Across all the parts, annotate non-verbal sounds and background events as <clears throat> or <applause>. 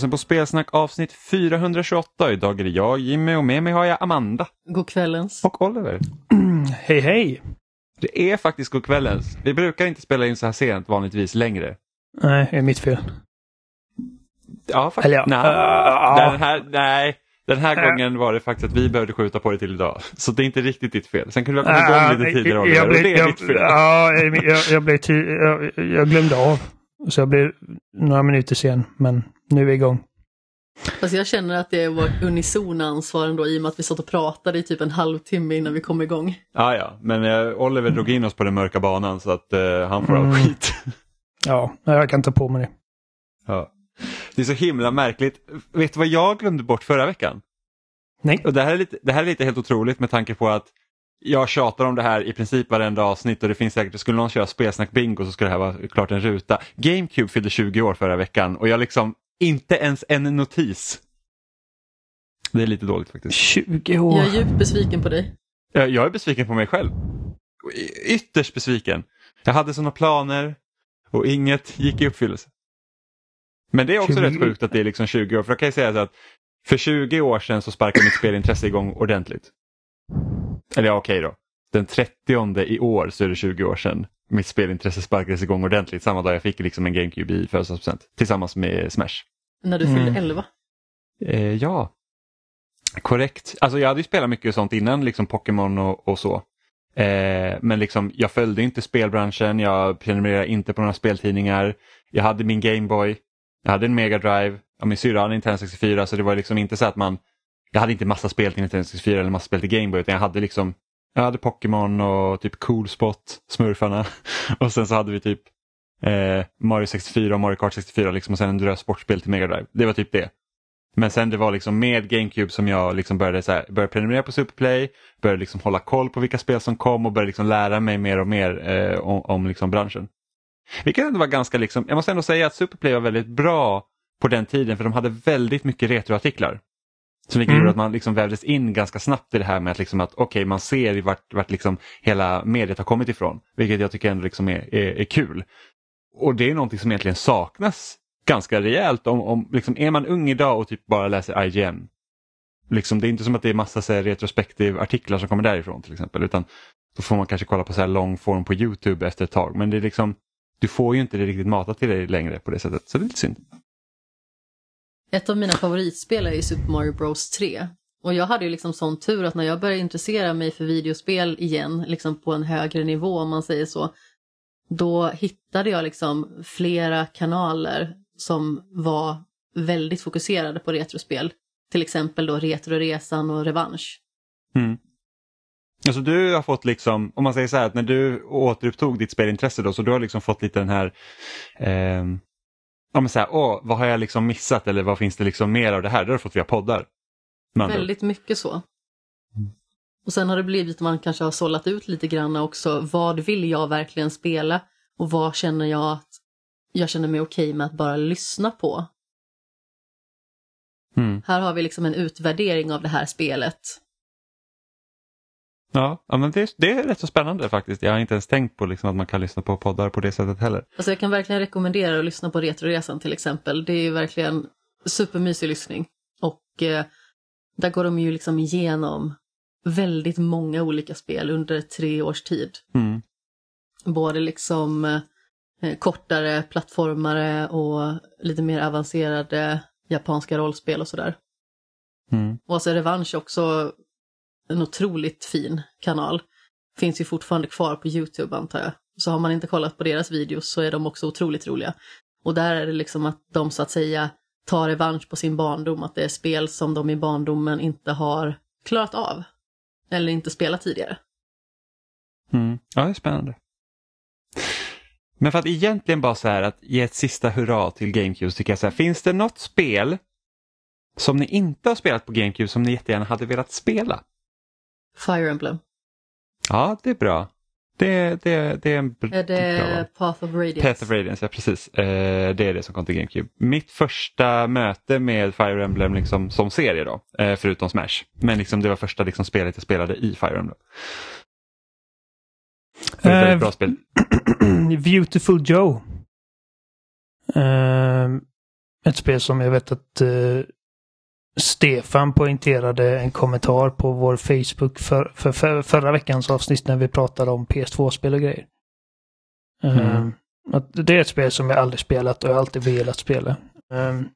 Lyssnar på Spelsnack avsnitt 428. Idag är det jag, Jimmy och med mig har jag Amanda. God kvällens. Och Oliver. <clears throat> Hej hej! Det är faktiskt god kvällens. Vi brukar inte spela in så här sent vanligtvis längre. Nej, det är mitt fel. Ja, faktiskt. Eller ja. Nej. Uh, Den här, nej. Den här Äh. gången var det faktiskt att vi behövde skjuta på det till idag. Så det är inte riktigt ditt fel. Sen kunde vi ha kommit igång lite tidigare Oliver, jag, och blev, det är jag, ditt fel. ja, jag, jag, blev jag, jag glömde av. Så jag blev några minuter sen, men nu är igång. Fast jag känner att det är vårt unisona ansvar ändå i och med att vi satt och pratade i typ en halvtimme innan vi kom igång. Ja, ja. Men eh, Oliver drog in oss på den mörka banan så att eh, han får all Mm. skit. <laughs> Ja, jag kan ta på mig det. Ja. Det är så himla märkligt. Vet du vad jag glömde bort förra veckan? Nej. Och det, här är lite, det här är lite helt otroligt med tanke på att jag tjatar om det här i princip varenda avsnitt och det finns säkert, skulle någon köra spelsnack bingo så skulle det här vara klart en ruta. GameCube fyllde 20 år förra veckan och jag liksom, inte ens en notis. Det är lite dåligt faktiskt. 20 år. Jag är djupt besviken på dig. Jag, jag är besviken på mig själv. Y- Ytterst besviken. Jag hade sådana planer och inget gick i uppfyllelse. Men det är också 20 rätt sjukt att det är liksom 20 år, för då kan jag säga så att för 20 år sedan så sparkade mitt spelintresse igång ordentligt. Eller ja, okej då. Den 30 i år så är det 20 år sedan mitt spelintresse sparkades igång ordentligt. Samma dag jag fick liksom en GameCube i födelsedagspresent tillsammans med Smash. När du Mm. fyllde 11. Eh, ja, korrekt. Alltså jag hade ju spelat mycket sånt innan, liksom Pokémon och, och så. Eh, men liksom, jag följde inte spelbranschen, jag prenumererade inte på några speltidningar. Jag hade min Gameboy, jag hade en Mega Drive, ja, min syrra hade en Nintendo 64 så det var liksom inte så att man, jag hade inte massa spel till Nintendo 64 eller massa spel till Gameboy utan jag hade liksom, jag hade Pokémon och typ Cool Spot, Smurfarna <laughs> och sen så hade vi typ eh, Mario 64 och Mario Kart 64 liksom, och sen en drös sportspel till Mega Drive. Det var typ det. Men sen det var liksom med GameCube som jag liksom började, så här, började prenumerera på Superplay, började liksom hålla koll på vilka spel som kom och började liksom lära mig mer och mer eh, om, om liksom branschen. Vilket ändå var ganska, liksom, jag måste ändå säga att Superplay var väldigt bra på den tiden för de hade väldigt mycket retroartiklar. Så vilket Mm. gjorde att man liksom vävdes in ganska snabbt i det här med att, liksom att okej man ser vart, vart liksom hela mediet har kommit ifrån. Vilket jag tycker ändå liksom är, är, är kul. Och det är någonting som egentligen saknas ganska rejält om, om liksom, är man ung idag och typ bara läser IGN. Liksom, det är inte som att det är massa så här, retrospektiv artiklar som kommer därifrån till exempel utan då får man kanske kolla på så här lång form på Youtube efter ett tag men det är liksom du får ju inte det riktigt matat till dig längre på det sättet så det är lite synd. Ett av mina favoritspel är ju Super Mario Bros 3. Och jag hade ju liksom sån tur att när jag började intressera mig för videospel igen, liksom på en högre nivå om man säger så, då hittade jag liksom flera kanaler som var väldigt fokuserade på retrospel. Till exempel då Retroresan och Revansch. Mm. Alltså du har fått liksom, om man säger så här att när du återupptog ditt spelintresse då så du har liksom fått lite den här eh, Ja men så här, åh, vad har jag liksom missat eller vad finns det liksom mer av det här? Det har du fått via poddar. Väldigt mycket så. Och sen har det blivit att man kanske har sållat ut lite grann också. Vad vill jag verkligen spela? Och vad känner jag att jag känner mig okej med att bara lyssna på? Mm. Här har vi liksom en utvärdering av det här spelet. Ja, ja men det, det är rätt så spännande faktiskt. Jag har inte ens tänkt på liksom att man kan lyssna på poddar på det sättet heller. Alltså jag kan verkligen rekommendera att lyssna på Retroresan till exempel. Det är verkligen supermysig lyssning. Och eh, där går de ju liksom igenom väldigt många olika spel under tre års tid. Mm. Både liksom eh, kortare plattformare och lite mer avancerade japanska rollspel och sådär. Mm. Och alltså Revansch också en otroligt fin kanal. Finns ju fortfarande kvar på Youtube antar jag. Så har man inte kollat på deras videos så är de också otroligt roliga. Och där är det liksom att de så att säga tar revansch på sin barndom, att det är spel som de i barndomen inte har klarat av. Eller inte spelat tidigare. Mm. Ja, det är spännande. Men för att egentligen bara så här att ge ett sista hurra till GameCube så tycker jag så här, finns det något spel som ni inte har spelat på GameCube som ni jättegärna hade velat spela? Fire Emblem. Ja, det är bra. Det, det, det är en br- Är bra val. det Path of Radiance? Path of Radiance, ja precis. Eh, det är det som kom till GameCube. Mitt första möte med Fire Emblem liksom, som serie då, eh, förutom Smash. Men liksom, det var första liksom, spelet jag spelade i Fire Emblem. Det var ett väldigt Eh, bra spel. <clears throat> Beautiful Joe. Ehm, ett spel som jag vet att eh, Stefan poängterade en kommentar på vår Facebook för, för, för förra veckans avsnitt när vi pratade om PS2-spel och grejer. Mm. Um, det är ett spel som jag aldrig spelat och jag alltid velat spela. Um,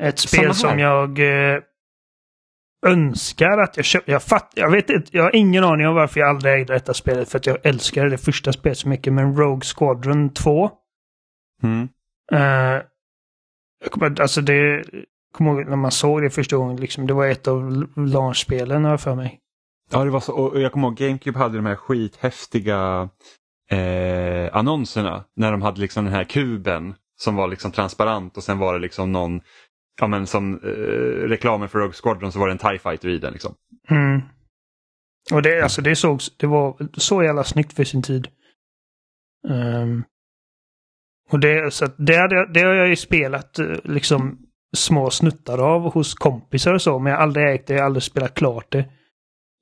ett spel som jag eh, önskar att jag köpte. Jag, fatt, jag vet inte, jag har ingen aning om varför jag aldrig ägde detta spelet för att jag älskar det första spelet så mycket. Men Rogue Squadron 2. Mm. Uh, alltså det, kommer ihåg när man såg det första gången. Liksom, det var ett av launchspelen har för mig. Ja, det var så. Och jag kommer ihåg GameCube hade de här skithäftiga eh, annonserna när de hade liksom den här kuben som var liksom transparent och sen var det liksom någon, ja men som eh, reklamen för Rogue Squadron så var det en TIE fighter i den liksom. Mm. Och det, alltså det sågs, det var så jävla snyggt för sin tid. Ehm, och det, så att det, hade, det har jag ju spelat eh, liksom små snuttar av hos kompisar och så, men jag har aldrig ägt det, jag har aldrig spelat klart det.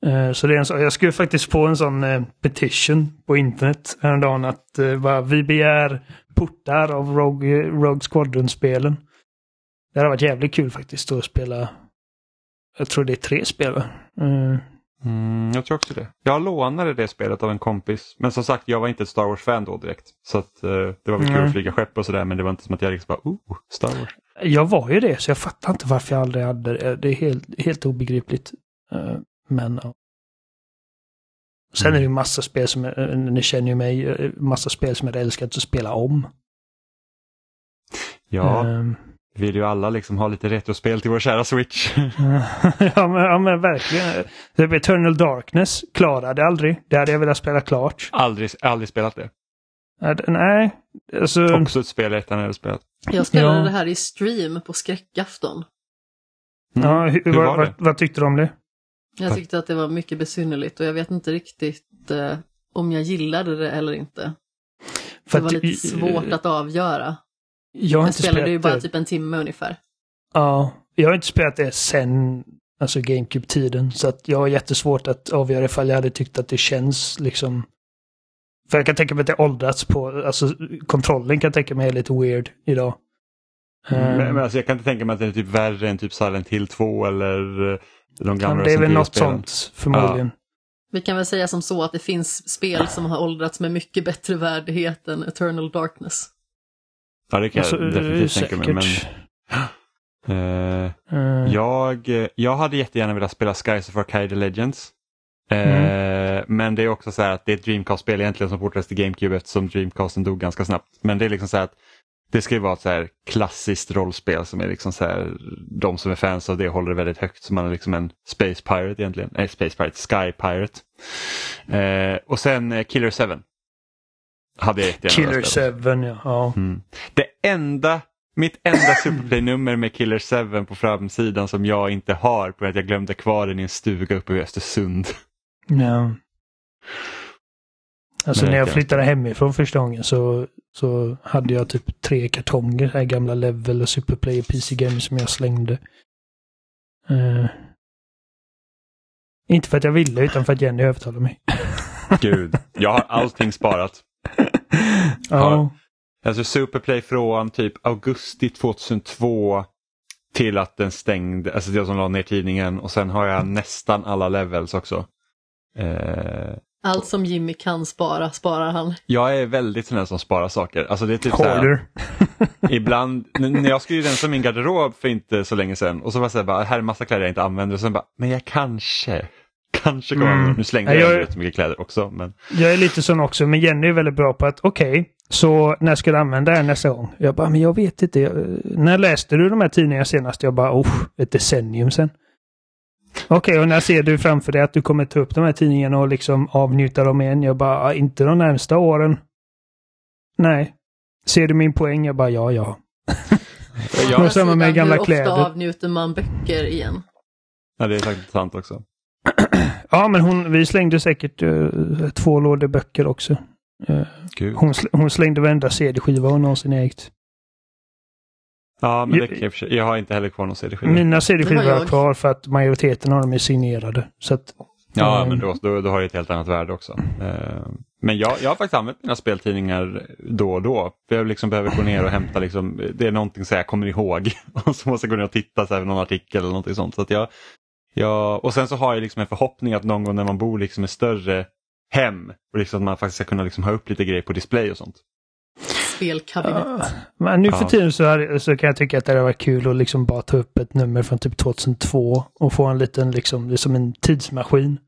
Eh, så det är en så, jag skulle faktiskt få en sån eh, petition på internet häromdagen att uh, bara, vi begär portar av Rogue, Rogue Squadron-spelen. Det hade varit jävligt kul faktiskt att spela, jag tror det är tre spel va? Eh, Mm, jag tror också det. Jag lånade det spelet av en kompis. Men som sagt, jag var inte ett Star Wars-fan då direkt. Så att, eh, det var väl kul Nej. att flyga skepp och sådär men det var inte som att jag liksom bara, oh, Star Wars. Jag var ju det, så jag fattar inte varför jag aldrig hade det. Det är helt, helt obegripligt. Eh, Men ja. Sen är det ju massa spel som, eh, ni känner ju mig, eh, massa spel som jag hade älskat att spela om. Ja, Ehm, vi vill ju alla liksom ha lite retrospel till vår kära Switch. <laughs> ja, men, ja men verkligen. Eternal Darkness klarade aldrig. Det hade jag velat spela klart. aldrig, aldrig spelat det. Nej, alltså. Också ett spel jag hade spelat. Jag spelade Ja. det här i stream på skräckafton. Mm. Ja, hur, Hur vad, var det? vad, vad tyckte du om det? Jag tyckte att det var mycket besynnerligt och jag vet inte riktigt eh, om jag gillade det eller inte. För det var lite svårt att avgöra. Jag har Jag spelade ju bara det. typ en timme ungefär. Ja, jag har inte spelat det sen alltså GameCube-tiden. Så att jag har jättesvårt att avgöra ifall jag hade tyckt att det känns liksom... För jag kan tänka mig att det har åldrats på, alltså kontrollen kan jag tänka mig är lite weird idag. Men, Ehm, men alltså, jag kan inte tänka mig att det är typ värre än typ Silent Hill 2 eller eh, de gamla det är väl något sånt förmodligen. Vi kan väl säga som så att det finns spel som har åldrats med mycket bättre värdighet än Eternal Darkness. Ja, det kan Alltså, jag är definitivt tänka mig. Men, <gasps> eh, Ehm, jag, jag hade jättegärna velat spela Skies of Arcadia Legends. Eh, Mm. Men det är också så här att det är ett Dreamcast-spel egentligen som portades till GameCube eftersom Dreamcasten dog ganska snabbt. Men det är liksom så här att det ska ju vara ett så här klassiskt rollspel som är liksom så här, de som är fans av det håller det väldigt högt. Så man är liksom en Space Pirate egentligen. Nej, Space Pirate, Sky Pirate. Eh, och sen eh, Killer 7. Hade jag jättegärna Killer velat spela. 7, ja. ja. Mm. Det enda, mitt enda <clears throat> Superplay-nummer med Killer 7 på framsidan som jag inte har på att jag glömde kvar den i en stuga uppe i Östersund. Ja. Alltså Men när jag kan- flyttade hemifrån första gången så, så hade jag typ tre kartonger, här gamla Level och Superplay och PC Games som jag slängde. Eh, inte för att jag ville utan för att Jenny övertalade mig. <laughs> Gud, jag har allting sparat. <laughs> Ja. Alltså Superplay från typ augusti 2002 till att den stängde, alltså jag som la ner tidningen och sen har jag nästan alla levels också. Eh, Allt som Jimmy kan spara, sparar han. jag är väldigt sån som sparar saker. Alltså det är typ så här, Hoarder. <laughs> Ibland, när jag skulle rensa min garderob för inte så länge sedan och så var det så här, bara, här är massa kläder jag inte använder och sen bara, men jag kanske, kanske kommer Mm. Nu slängde Ja, jag, jag- jag... rätt mycket kläder också. Men... Jag är lite sån också, men Jenny är väldigt bra på att okej, så när ska du använda det här nästa gång? Jag bara, men jag vet inte. Jag, när läste du de här tidningarna senast? Jag bara, oh, ett decennium sedan. Okej, och när ser du framför dig att du kommer ta upp de här tidningarna och liksom avnjuta dem igen? Jag bara, "Ah, inte de närmsta åren. Nej. Ser du min poäng? Jag bara, ja, ja. Ja, <laughs> Och samma med gamla hur kläder. ofta avnjuter man böcker igen? ja, det är faktiskt sant också. <clears throat> Ja, men hon, vi slängde säkert eh, två lådor böcker också. Gud. hon, sl- hon slängde varenda CD-skiva hon någonsin ägt. Ja, men det Jag- kan jag, jag har inte heller kvar någon CD-skiva. Mina CD-skivor har jag. kvar för att majoriteten av dem är signerade. Så att, Ja, Mm. men då, då, då har det ett helt annat värde också. Eh, Men jag, jag har faktiskt använt mina speltidningar då och då. För jag liksom behöver gå ner och hämta, liksom, det är någonting så jag kommer ihåg. <laughs> Och så måste jag gå ner och titta så här, någon artikel eller någonting sånt. Så att jag, jag, och sen så har jag liksom en förhoppning att någon gång när man bor liksom i större hem, och liksom att man faktiskt ska kunna liksom ha upp lite grejer på display och sånt. Spelkabinett. Ja, Men nu för tiden så, är, så kan jag tycka att det hade varit kul att liksom bara ta upp ett nummer från typ 2002 och få en liten, liksom, det är som en tidsmaskin.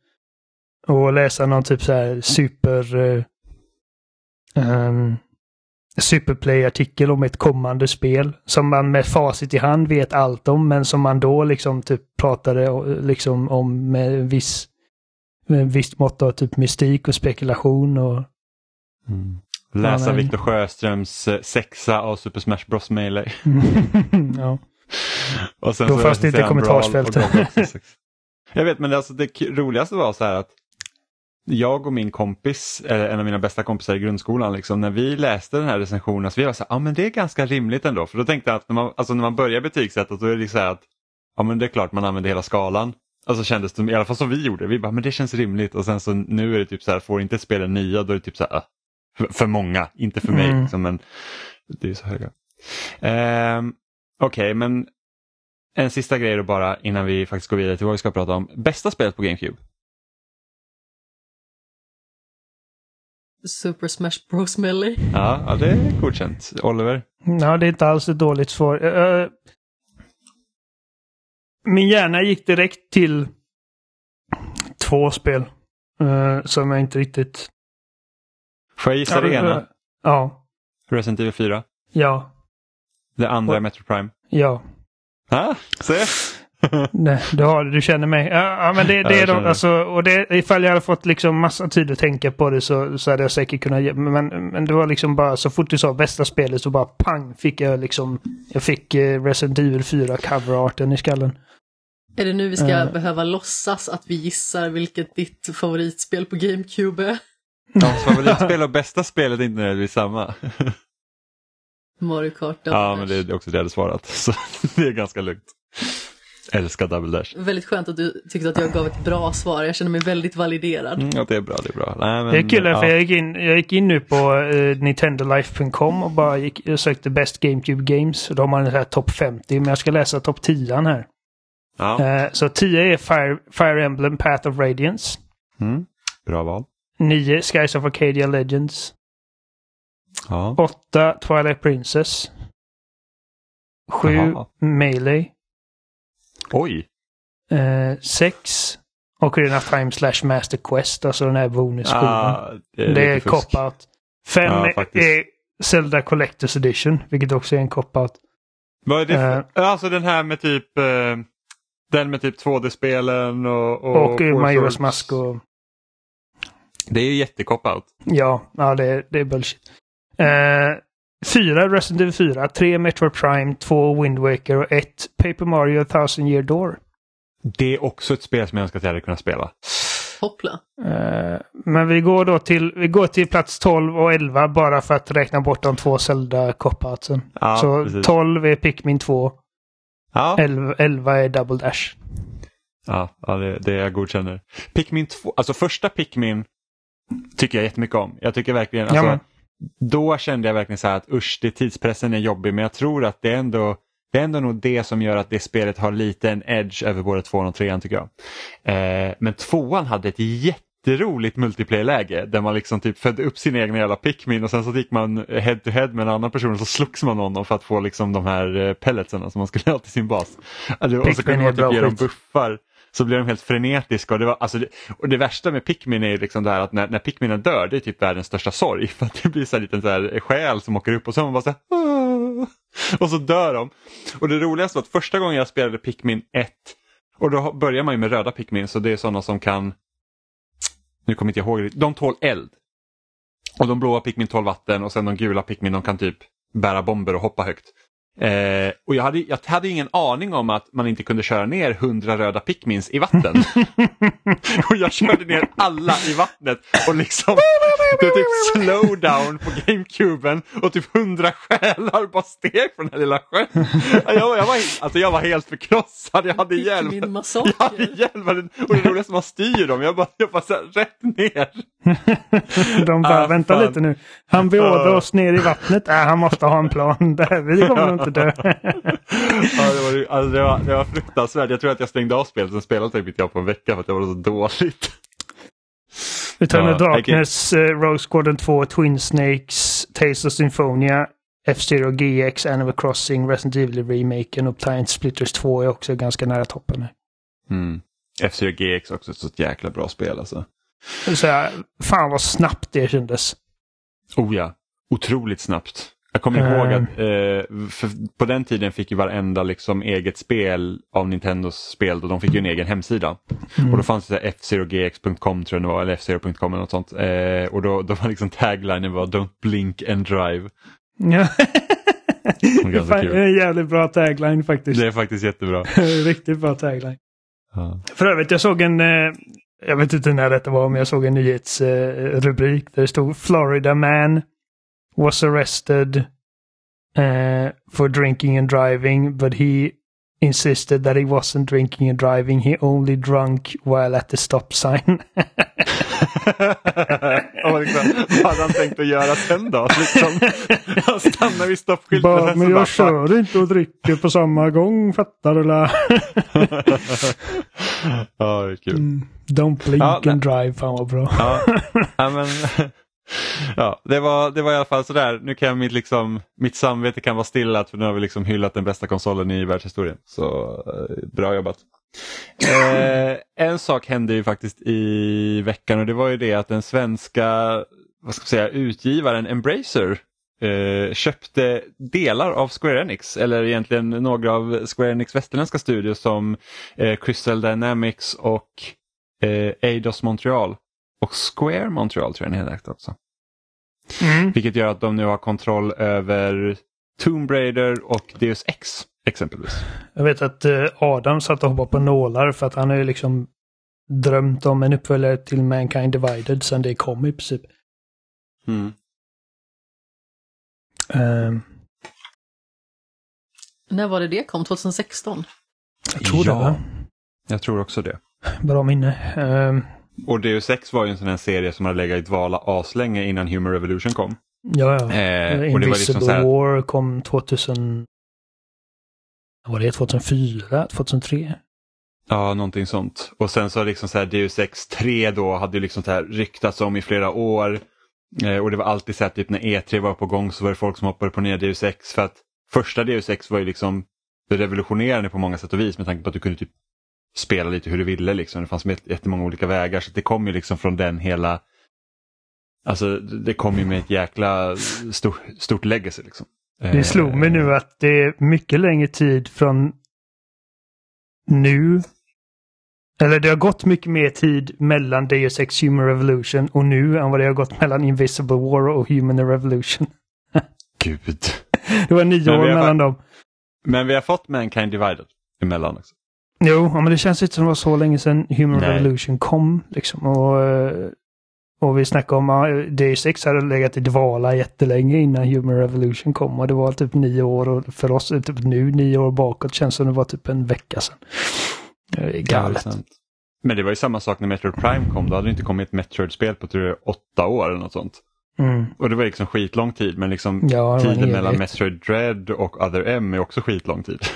Och läsa någon typ så här super... Uh, um, Superplay-artikel om ett kommande spel som man med facit i hand vet allt om men som man då liksom typ pratade liksom om med en viss med en visst mått av typ mystik och spekulation och Läsa men- Viktor Sjöströms eh, sexa av Super Smash Bros Melee. <laughs> ja. <laughs> Och sen Då så fanns det inte recensera en kommentarsfält. Brawl och Goggle 86. Jag vet men det, alltså, det roligaste var så här att jag och min kompis, en av mina bästa kompisar i grundskolan, liksom, när vi läste den här recensionen så vi var så här, ja men det är ganska rimligt ändå. För då tänkte jag att när man, alltså, när man börjar betygsätta då är det så här att ja men det är klart man använder hela skalan. Alltså kändes det, i alla fall som vi gjorde, vi bara men det känns rimligt och sen så nu är det typ så här, får inte ett spel en nia då är det typ så här, äh, för, många, inte för mig Mm. liksom, men det är så höga. Ehm, Okej, men en sista grej då bara innan vi faktiskt går vidare till vad vi ska prata om. Bästa spelet på GameCube? Super Smash Bros Melee. Ja, ja det är godkänt. Oliver? Ja, det är inte alls ett dåligt svar. Eh, min hjärna gick direkt till två spel. eh, som jag inte riktigt... Får jag gissa det Ja, ena? eh, Ja. Resident Evil 4. Ja. Det andra är Metro Prime. Ja. Ah, se! <laughs> Nej, du har det. Du känner mig. Ja, ja men det, Ja, det jag är de, det. alltså, och det, ifall jag hade fått liksom massa tid att tänka på det så, så hade jag säkert kunnat ge, men, men det var liksom bara så fort du sa bästa spelet så bara pang fick jag liksom, jag fick eh, Resident Evil 4 coverarten i skallen. Är det nu vi ska Eh. behöva låtsas att vi gissar vilket ditt favoritspel på GameCube är? Hans favoritspel och bästa spelet är inte nödvändigtvis samma. Mario Kart ja, Double men Dash. det är också det jag hade svarat. <laughs> Så det är ganska lugnt. Älskar Double Dash. Väldigt skönt att du tyckte att jag gav ett bra svar. Jag känner mig väldigt validerad. Mm, ja, det är bra, det är bra. Nej, men, Det är kul ja. för jag gick in, jag gick in nu på uh, nintendolife.com och bara gick, jag sökte Best GameCube Games. Och då har man här topp 50, men jag ska läsa topp 10 här. Ja. Eh, så 10 är Fire, Fire Emblem Path of Radiance. Mm. Bra val. 9 Skies of Arcadia Legends. Ja. 8 Twilight Princess. 7 Jaha. Melee. Oj! 6 Ocarina of Time slash Master Quest, alltså den här bonusskivan. Ah, det är, det är cop-out. 5 Ja, är Zelda Collector's Edition, vilket också är en cop-out. Vad är det för? Eh. Alltså den här med typ eh, den med typ 2D-spelen och... Och, Och, Four Majora's. Mask och... Det är ju jättekop-out. Ja, ja det, är- det är bullshit. Uh, fyra Resident Evil 4, tre Metroid Prime, två Wind Waker och ett Paper Mario Thousand Year Door. Det är också ett spel som jag önskar att jag hade kunnat spela. Hoppla. Eh, men vi går då till, vi går till plats 12 och 11 bara för att räkna bort de två Zelda cop-outsen. Ja, Så precis. 12 är Pikmin 2, Ja, 11, 11 är Double Dash. ja, ja det, det jag godkänner. Pikmin 2, alltså första Pikmin tycker jag jättemycket om. Jag tycker verkligen, alltså, då kände jag verkligen så här att usch, det, tidspressen är jobbig men jag tror att det är ändå det är ändå nog det som gör att det spelet har lite en edge över både tvåan och trean tycker jag. Eh, men tvåan hade ett jätteroligt multiplayer-läge där man liksom typ födde upp sin egna jävla Pikmin och sen så gick man head to head med en annan person och så slogs man honom för att få liksom de här eh, pelletsen som man skulle ha till sin bas. Alltså, och så kunde man typ ge dem buffar så blir de helt frenetiska. Och det, var, alltså det, och det värsta med Pikmin är ju liksom det här att när, när Pikminen dör, det är typ världens största sorg. <laughs> För att det blir så här liten så här själ som åker upp och så man bara så här, Och så dör de. Och det roligaste var att första gången jag spelade Pikmin 1, och då börjar man ju med röda Pikmin, så det är sådana som kan, nu kommer inte jag ihåg, de tål eld. Och de blåa Pikmin tål vatten och sen de gula Pikmin de kan typ bära bomber och hoppa högt. Eh, och jag hade, jag hade ingen aning om att man inte kunde köra ner 100 röda pickmins i vatten. <laughs> och jag körde ner alla i vattnet och liksom <laughs> det var typ slowdown på GameCuben och typ 100 själar bara steg från den här lilla sjön. Jag, var- jag, var, alltså jag var helt förkrossad, jag hade hjälm. Min Jag hade hjälmen och det roligaste man styr dem, jag bara, jag bara så här, rätt ner. <laughs> De bara, Ah, vänta fan. lite nu. Han beordrar oss ner i vattnet. Äh, han måste ha en plan. Det här- Vi kommer nog inte dö. <laughs> Ja, det, var, alltså, det, var, det var fruktansvärt. Jag tror att jag stängde av spelet och spelade typ inte jag på en vecka för att det var så dåligt. Eternal Ja, Darkness, eh, Rogue Squadron 2, Twin Snakes, Tales of Symphonia, F-Zero GX, Animal Crossing, Resident Evil Remaken och Giant Splitters 2 är också ganska nära toppen. Mm. F-Zero GX också ett så jäkla bra spel alltså. Så här, fan vad snabbt det kändes. Oh ja, otroligt snabbt. Jag kommer Eh. ihåg att eh, på den tiden fick ju varenda liksom eget spel av Nintendos spel och de fick ju en egen hemsida. Och då fanns det så här f0gx.com tror jag det var, eller f0.com eller något sånt. Eh, och då, då var liksom taglinen var Don't blink and drive. Ja. Fan, kul. en jävligt bra tagline faktiskt. Det är faktiskt jättebra. <laughs> Riktigt bra tagline. Ja. För övrigt, jag såg en, eh, jag vet inte när detta var, men jag såg en nyhetsrubrik där det stod Florida man was arrested eh, for drinking and driving, but he insisted that he wasn't drinking and driving, he only drunk while at the stop sign. <laughs> och liksom, vad hade han tänkt att göra sen då? <laughs> Liksom, han stannar vid stoppskylten bara, men så bara, jag kör inte och dricker på samma gång, fattar du? la?" <laughs> Ja, det är kul. Mm, Don't blink Ja, and drive, fan vad bra. Ja, ja, men, ja det, var, det var i alla fall sådär. Nu kan mitt, liksom, mitt samvete kan vara stillat för nu har vi liksom hyllat den bästa konsolen i världshistorien. Så eh, bra jobbat. Eh, en sak hände ju faktiskt i veckan och det var ju det att den svenska vad ska man säga, utgivaren Embracer eh, köpte delar av Square Enix eller egentligen några av Square Enix västerländska studios som eh, Crystal Dynamics och eh, Eidos Montreal och Square Montreal tror jag den heter också. Mm. Vilket gör att de nu har kontroll över Tomb Raider och Deus Ex exempelvis. Jag vet att eh, Adam satt och hoppade på nålar för att han har ju liksom drömt om en uppföljare till Mankind Divided sen det kom i princip. Mm. Ehm, När var det det kom? 2016? jag tror Ja. det va? Jag tror också det. Bra minne. Ehm, Och Deus Ex var ju en sån här serie som hade legat i dvala aslänge innan Human Revolution kom. ja, ja. Eh, och det var Invisible liksom så här, War kom 2000... Vad var det? 2004? 2003? Ja, någonting sånt. Och sen så liksom så här Deus Ex 3 då hade ju liksom så här ryktats om i flera år. Eh, och det var alltid så här typ när E3 var på gång så var det folk som hoppade på nya Deus Ex för att första Deus Ex var ju liksom revolutionerande på många sätt och vis med tanke på att du kunde typ spela lite hur du ville liksom. Det fanns jätte- jättemånga olika vägar så det kom ju liksom från den hela Alltså det kom ju med ett jäkla stort, stort legacy liksom. Det slog mig Eh, nu att det är mycket längre tid från nu. Eller det har gått mycket mer tid mellan Deus Ex Human Revolution och nu än vad det har gått mellan Invisible War och Human Revolution. <laughs> Gud. Det var nio år mellan dem. Men vi har fått Mankind Divided emellan också. Jo, ja, men det känns inte som det var så länge sedan Human Nej. Revolution kom. Liksom. Och, eh, och vi snackade om att Deus Ex hade legat i dvala jättelänge innan Human Revolution kom. Och det var typ nio år och för oss det typ nu nio år bakåt känns som det var typ en vecka sedan. Det är Ja, galet. sant. Men det var ju samma sak när Metroid Prime kom. Då hade det inte kommit ett Metroid-spel på tror jag, åtta år eller något sånt. Mm. Och det var liksom skitlång tid men liksom Ja, tiden mellan Metroid Dread och Other M är också skitlång tid. <laughs>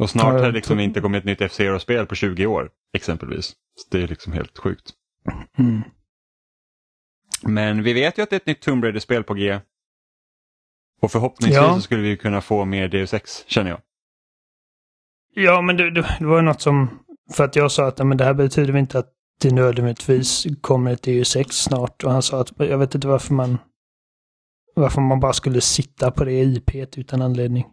Och snart har det liksom inte kommit ett nytt F-Zero-spel på 20 år exempelvis. Så det är liksom helt sjukt. Mm. Men vi vet ju att det är ett nytt Tomb Raider-spel på G. Och förhoppningsvis Ja. så skulle vi kunna få mer Deus Ex känner jag. Ja, men det, det, det var ju något som... För att jag sa att men det här betyder inte att det nödvändigtvis kommer ett EU6 snart. Och han sa att jag vet inte varför man... Varför man bara skulle sitta på det IP utan anledning.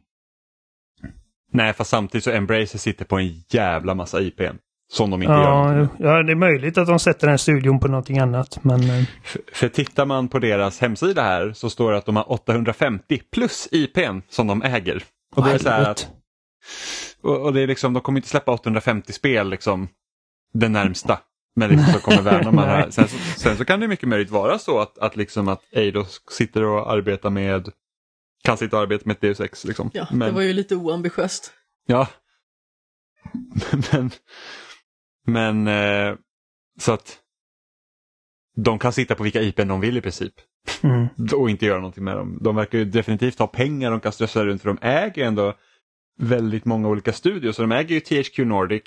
Nej, fast samtidigt så Embracer sitter på en jävla massa IP. Som de inte gör. Ja, med. ja, det är möjligt att de sätter den studion på någonting annat. Men eh, För, för tittar man på deras hemsida här så står det att de har 850 plus IPn som de äger. Och det är så att, och, och det är liksom, de kommer inte släppa 850 spel liksom det närmsta. Men liksom så kommer värna det <laughs> här. Sen, så- sen så kan det mycket möjligt vara så att, att, liksom att Eidos sitter och arbetar med kan sitta och arbeta med ett Deus Ex. Liksom. Ja, men, det var ju lite oambitiöst. Ja. <laughs> men, men eh, så att de kan sitta på vilka IPn de vill i princip Mm. <laughs> och inte göra någonting med dem. De verkar ju definitivt ha pengar de kan strössla runt för de äger ändå väldigt många olika studios. Så de äger ju THQ Nordic.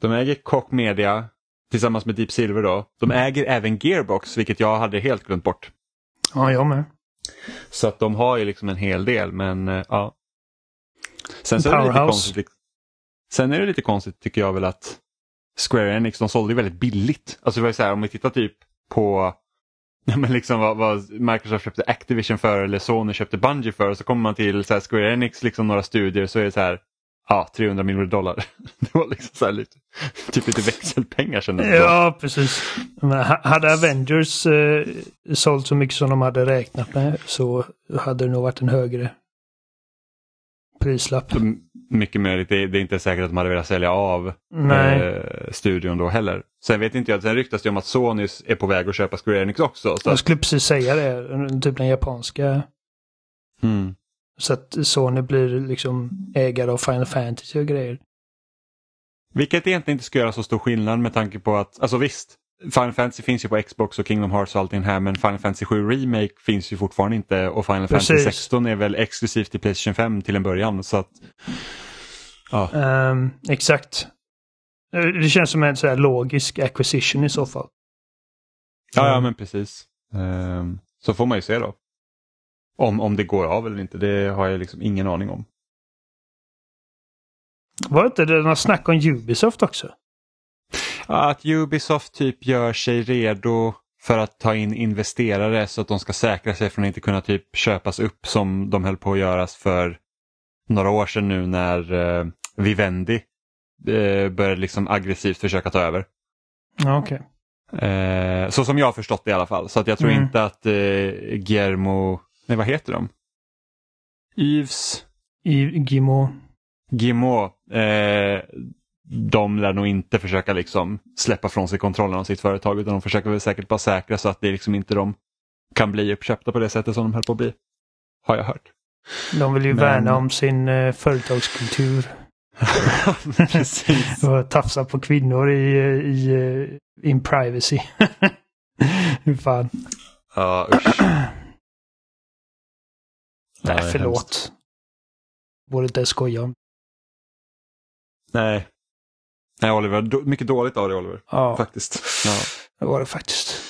De äger Koch Media tillsammans med Deep Silver då. De äger även Gearbox vilket jag hade helt glömt bort. Ja, jag med. Så att de har ju liksom en hel del men eh, ja. Sen så är det lite konstigt. Sen är det lite konstigt tycker jag väl att Square Enix de sålde ju väldigt billigt. Alltså det var ju så här om vi tittar typ på <laughs> Ja, men liksom vad, vad Microsoft köpte Activision för eller Sony köpte Bungie för så kommer man till så här Square Enix, liksom några studier så är det så här ja, 300 miljoner dollar. <laughs> Det var liksom så lite, typ lite växelpengar kändes det. Ja, precis. Men ha- hade Avengers eh, sålt så mycket som de hade räknat med så hade det nog varit en högre prislapp. Så Mycket möjligt, det, det är inte säkert att de hade velat sälja av eh, studion då heller. Sen vet inte jag, sen ryktas det om att Sony är på väg att köpa Square Enix också. Så Jag skulle precis säga det. Typ den japanska. mm. Så att Sony blir liksom ägare av Final Fantasy och grejer. Vilket egentligen inte ska göra så stor skillnad med tanke på att, alltså visst, Final Fantasy finns ju på Xbox och Kingdom Hearts och allting här men Final Fantasy 7 Remake finns ju fortfarande inte och Final Fantasy Precis. 16 är väl exklusivt till Playstation 5 till en början. Så att, ja. Ehm, exakt. Eh, Det känns som en så här logisk acquisition i så fall. Ja, ja men precis. Ehm, så får man ju se då. Om, om det går av eller inte, det har jag liksom ingen aning om. Var det inte det något snack om Ubisoft också? Att Ubisoft typ gör sig redo för att ta in investerare så att de ska säkra sig från att inte kunna typ köpas upp som de höll på att göras för några år sedan nu när eh, Vivendi eh, började liksom aggressivt försöka ta över. Ja, okej. Eh, så som jag har förstått det i alla fall. Så att jag tror Mm. inte att eh, Guillermo, nej vad heter de? Yves I Gimo. Guillemot, eh, de lär nog inte försöka liksom släppa från sig kontrollen av sitt företag utan de försöker väl säkert bara säkra så att det liksom inte de kan bli uppköpta på det sättet som de höll på att bli. Har jag hört. De vill ju Men- värna om sin eh, företagskultur. <laughs> Precis. <laughs> Och tafsa på kvinnor i, eh, i eh, in privacy. <laughs> Hur fan. Ja, usch. Nej, förlåt. Borde inte skoja om. Nej. Nej, Oliver. Mycket dåligt av dig, Oliver. Ja, Faktiskt. Ja. det var det faktiskt.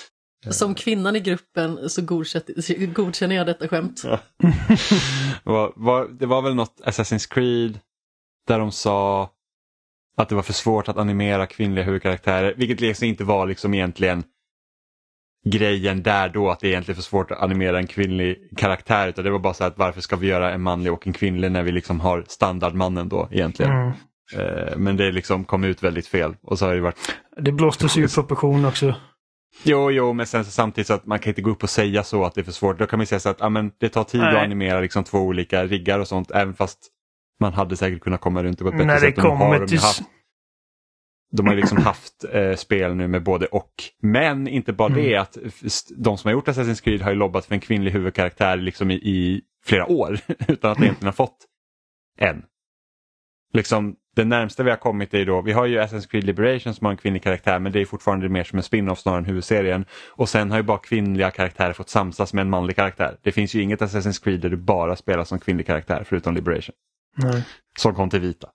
Som kvinnan i gruppen så godkänner jag detta skämt. Ja. Det <laughs> var, var, det var väl något Assassin's Creed där de sa att det var för svårt att animera kvinnliga huvudkaraktärer, vilket liksom inte var liksom egentligen grejen där då att det är egentligen för svårt att animera en kvinnlig karaktär utan det var bara så att varför ska vi göra en manlig och en kvinnlig när vi liksom har standardmannen då egentligen. Mm. Eh, men det liksom kom ut väldigt fel och så har det varit Det blåstes ju ur proportion också. Jo, jo, men sen så samtidigt så att man kan inte gå upp och säga så att det är för svårt. Då kan man säga så att ja, men det tar tid Nej. att animera liksom två olika riggar och sånt även fast man hade säkert kunnat komma runt det på ett bättre När det sätt. Har kommer till... haft, de har ju liksom <clears throat> haft eh, spel nu med både och. Men inte bara Mm. det att de som har gjort Assassin's Creed har ju lobbat för en kvinnlig huvudkaraktär liksom i, i flera år <laughs> utan att egentligen ha fått en. Liksom, det närmsta vi har kommit är ju då, vi har ju Assassin's Creed Liberation som har en kvinnlig karaktär men det är fortfarande mer som en spin-off snarare än huvudserien. Och sen har ju bara kvinnliga karaktärer fått samsas med en manlig karaktär. Det finns ju inget Assassin's Creed där du bara spelar som kvinnlig karaktär förutom Liberation. Nej. Som kom till vita.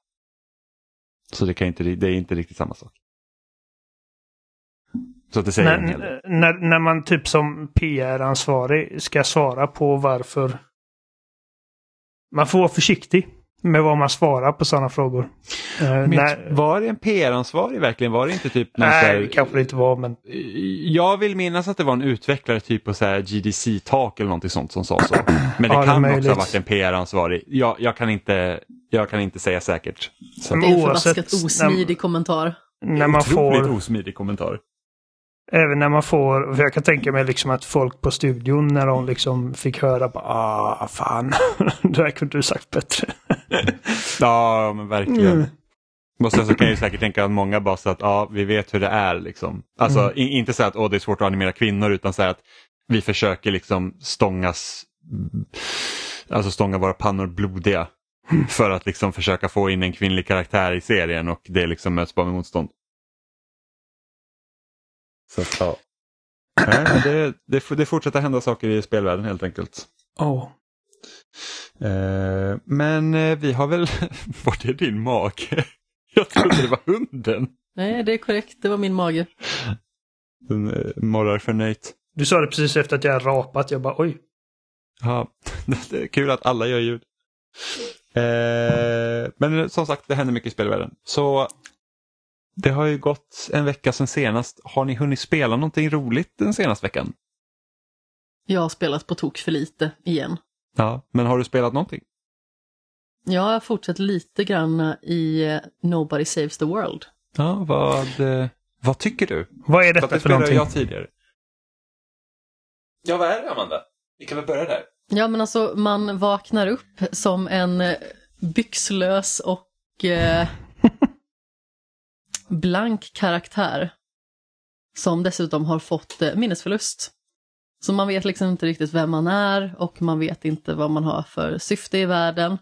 Så det, kan inte, det är inte riktigt samma sak. Så att det säger. När, när, när man typ som PR-ansvarig ska svara på varför... Man får vara försiktig med vad man svarar på sådana frågor. Eh, Men när, Var det en PR-ansvarig verkligen? Var det inte typ nej, här- det kanske det inte var, men... Jag vill minnas att det var en utvecklare typ på så här GDC-tak eller någonting sånt som sa så. Men det Ja, det kan också möjligt. ha varit en PR-ansvarig. Jag, jag kan inte jag kan inte säga säkert. Så, Det är en förbaskat osmidig kommentar. När man otroligt får, osmidig kommentar. Även när man får, för jag kan tänka mig liksom att folk på studion när de liksom fick höra bara ah fan, <laughs> det här kunde du sagt bättre. <laughs> Ja, men verkligen. Mm. Och sen så kan jag ju säkert tänka att många bara så att ja, vi vet hur det är. Liksom. Alltså Mm. inte så att åh, det är svårt att animera kvinnor utan så att vi försöker liksom stångas, alltså stånga våra pannor blodiga för att liksom försöka få in en kvinnlig karaktär i serien och det liksom möts bara med motstånd. Så att, ja. Nej, det, det, det fortsätter hända saker i spelvärlden helt enkelt. Oh. Eh, men eh, vi har väl, <laughs> var det din mage? <laughs> Jag trodde det var hunden. Nej, det är korrekt. Det var min mage. Den eh, morrar förnöjt. Du sa det precis efter att jag rapat. Jag bara oj. Ja, <laughs> det är kul att alla gör ljud. Eh, men som sagt, det händer mycket i spelvärlden. Så det har ju gått en vecka sedan senast. Har ni hunnit spela någonting roligt den senaste veckan? Jag har spelat på tok för lite igen. Ja, men har du spelat någonting? Jag har fortsatt lite grann i eh, Nobody Saves the World. Ja, vad, eh, vad tycker du? Vad är För detta det för någonting? jag tidigare. Ja, vad är det Amanda? Vi kan väl börja där. Ja, men alltså man vaknar upp som en eh, byxlös och eh, blank karaktär. Som dessutom har fått eh, minnesförlust. Så man vet liksom inte riktigt vem man är och man vet inte vad man har för syfte i världen.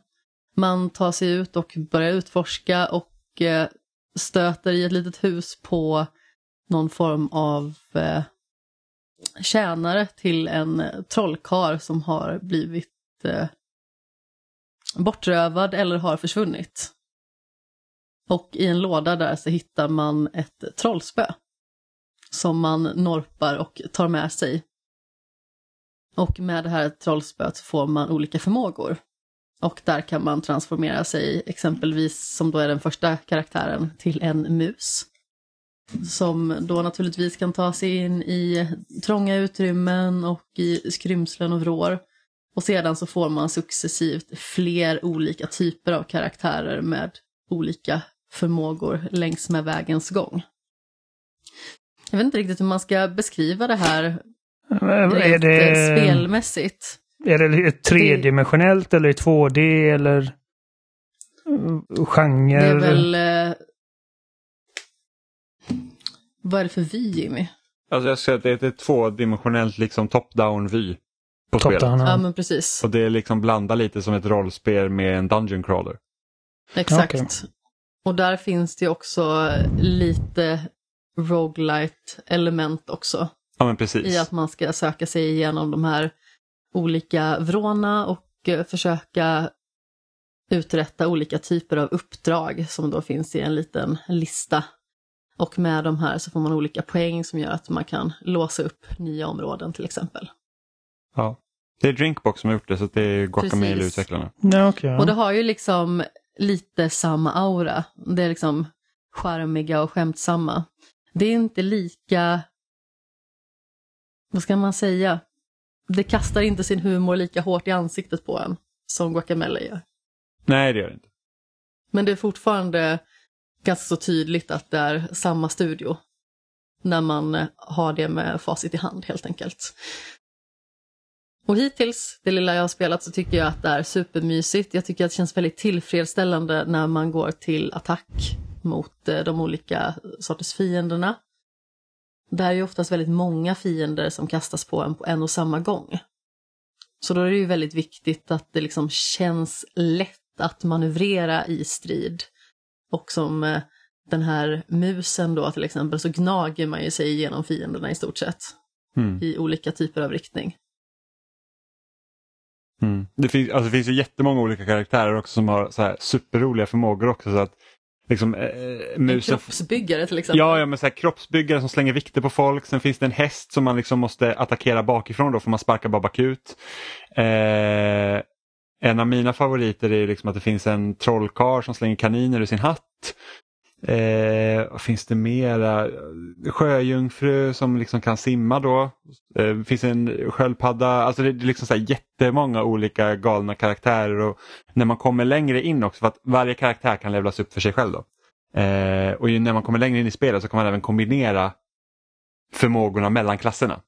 Man tar sig ut och börjar utforska och eh, stöter i ett litet hus på någon form av eh, tjänare till en eh, trollkar trollkarl som har blivit eh, bortrövad eller har försvunnit. Och i en låda där så hittar man ett trollspö som man norpar och tar med sig. Och med det här trollspöet så får man olika förmågor. Och där kan man transformera sig, exempelvis som då är den första karaktären, till en mus. Som då naturligtvis kan ta sig in i trånga utrymmen och i skrymslen och vrår. Och sedan så får man successivt fler olika typer av karaktärer med olika förmågor längs med vägens gång. Jag vet inte riktigt hur man ska beskriva det här Är rent det, eh, spelmässigt. är det tredimensionellt eller i 2D eller genre? Det är väl... Eh... Vad är det för vy, Jimmy? Alltså jag säger att det är ett tvådimensionellt liksom top-down vy på Top spelet. down, Ja, ja. men precis. Och det är liksom blanda lite som ett rollspel med en dungeon crawler. Exakt. Okej. Och där finns det också lite roguelite element också. Ja men precis. I att man ska söka sig igenom de här olika vråna och eh, försöka uträtta olika typer av uppdrag som då finns i en liten lista. Och med de här så får man olika poäng som gör att man kan låsa upp nya områden till exempel. Ja. Det är Drinkbox som har gjort det så det är Precis. Guacamelee-utvecklarna. Ja, ja. Och det har ju liksom lite samma aura. Det är liksom charmiga och skämtsamma. Det är inte lika, vad ska man säga, det kastar inte sin humor lika hårt i ansiktet på en som Guacamele gör. Nej det gör det inte. Men det är fortfarande ganska så tydligt att det är samma studio. När man har det med facit i hand helt enkelt. Och hittills, det lilla jag har spelat, så tycker jag att det är supermysigt. Jag tycker att det känns väldigt tillfredsställande när man går till attack mot eh, de olika sorters fienderna. Det är ju oftast väldigt många fiender som kastas på en på en och samma gång. Så då är det ju väldigt viktigt att det liksom känns lätt att manövrera i strid. Och som eh, den här musen då till exempel så gnager man ju sig igenom fienderna i stort sett. Mm. I olika typer av riktning. Mm. Det, finns, alltså, det finns ju jättemånga olika karaktärer också som har så här superroliga förmågor också. Så att, liksom, eh, En musen... kroppsbyggare till exempel. Ja, ja, men så här, kroppsbyggare som slänger vikter på folk. Sen finns det en häst som man liksom måste attackera bakifrån. Då får man sparka bara bakut. Eh, en av mina favoriter är liksom att det finns en trollkarl som slänger kaniner ur sin hatt. Eh, finns det mera? Sjöjungfru som liksom kan simma då. Eh, det finns en sköldpadda. Alltså det är liksom så här jättemånga olika galna karaktärer. Och när man kommer längre in också, för att varje karaktär kan levlas upp för sig själv. då. Eh, och ju när man kommer längre in i spelet så kan man även kombinera förmågorna mellan klasserna.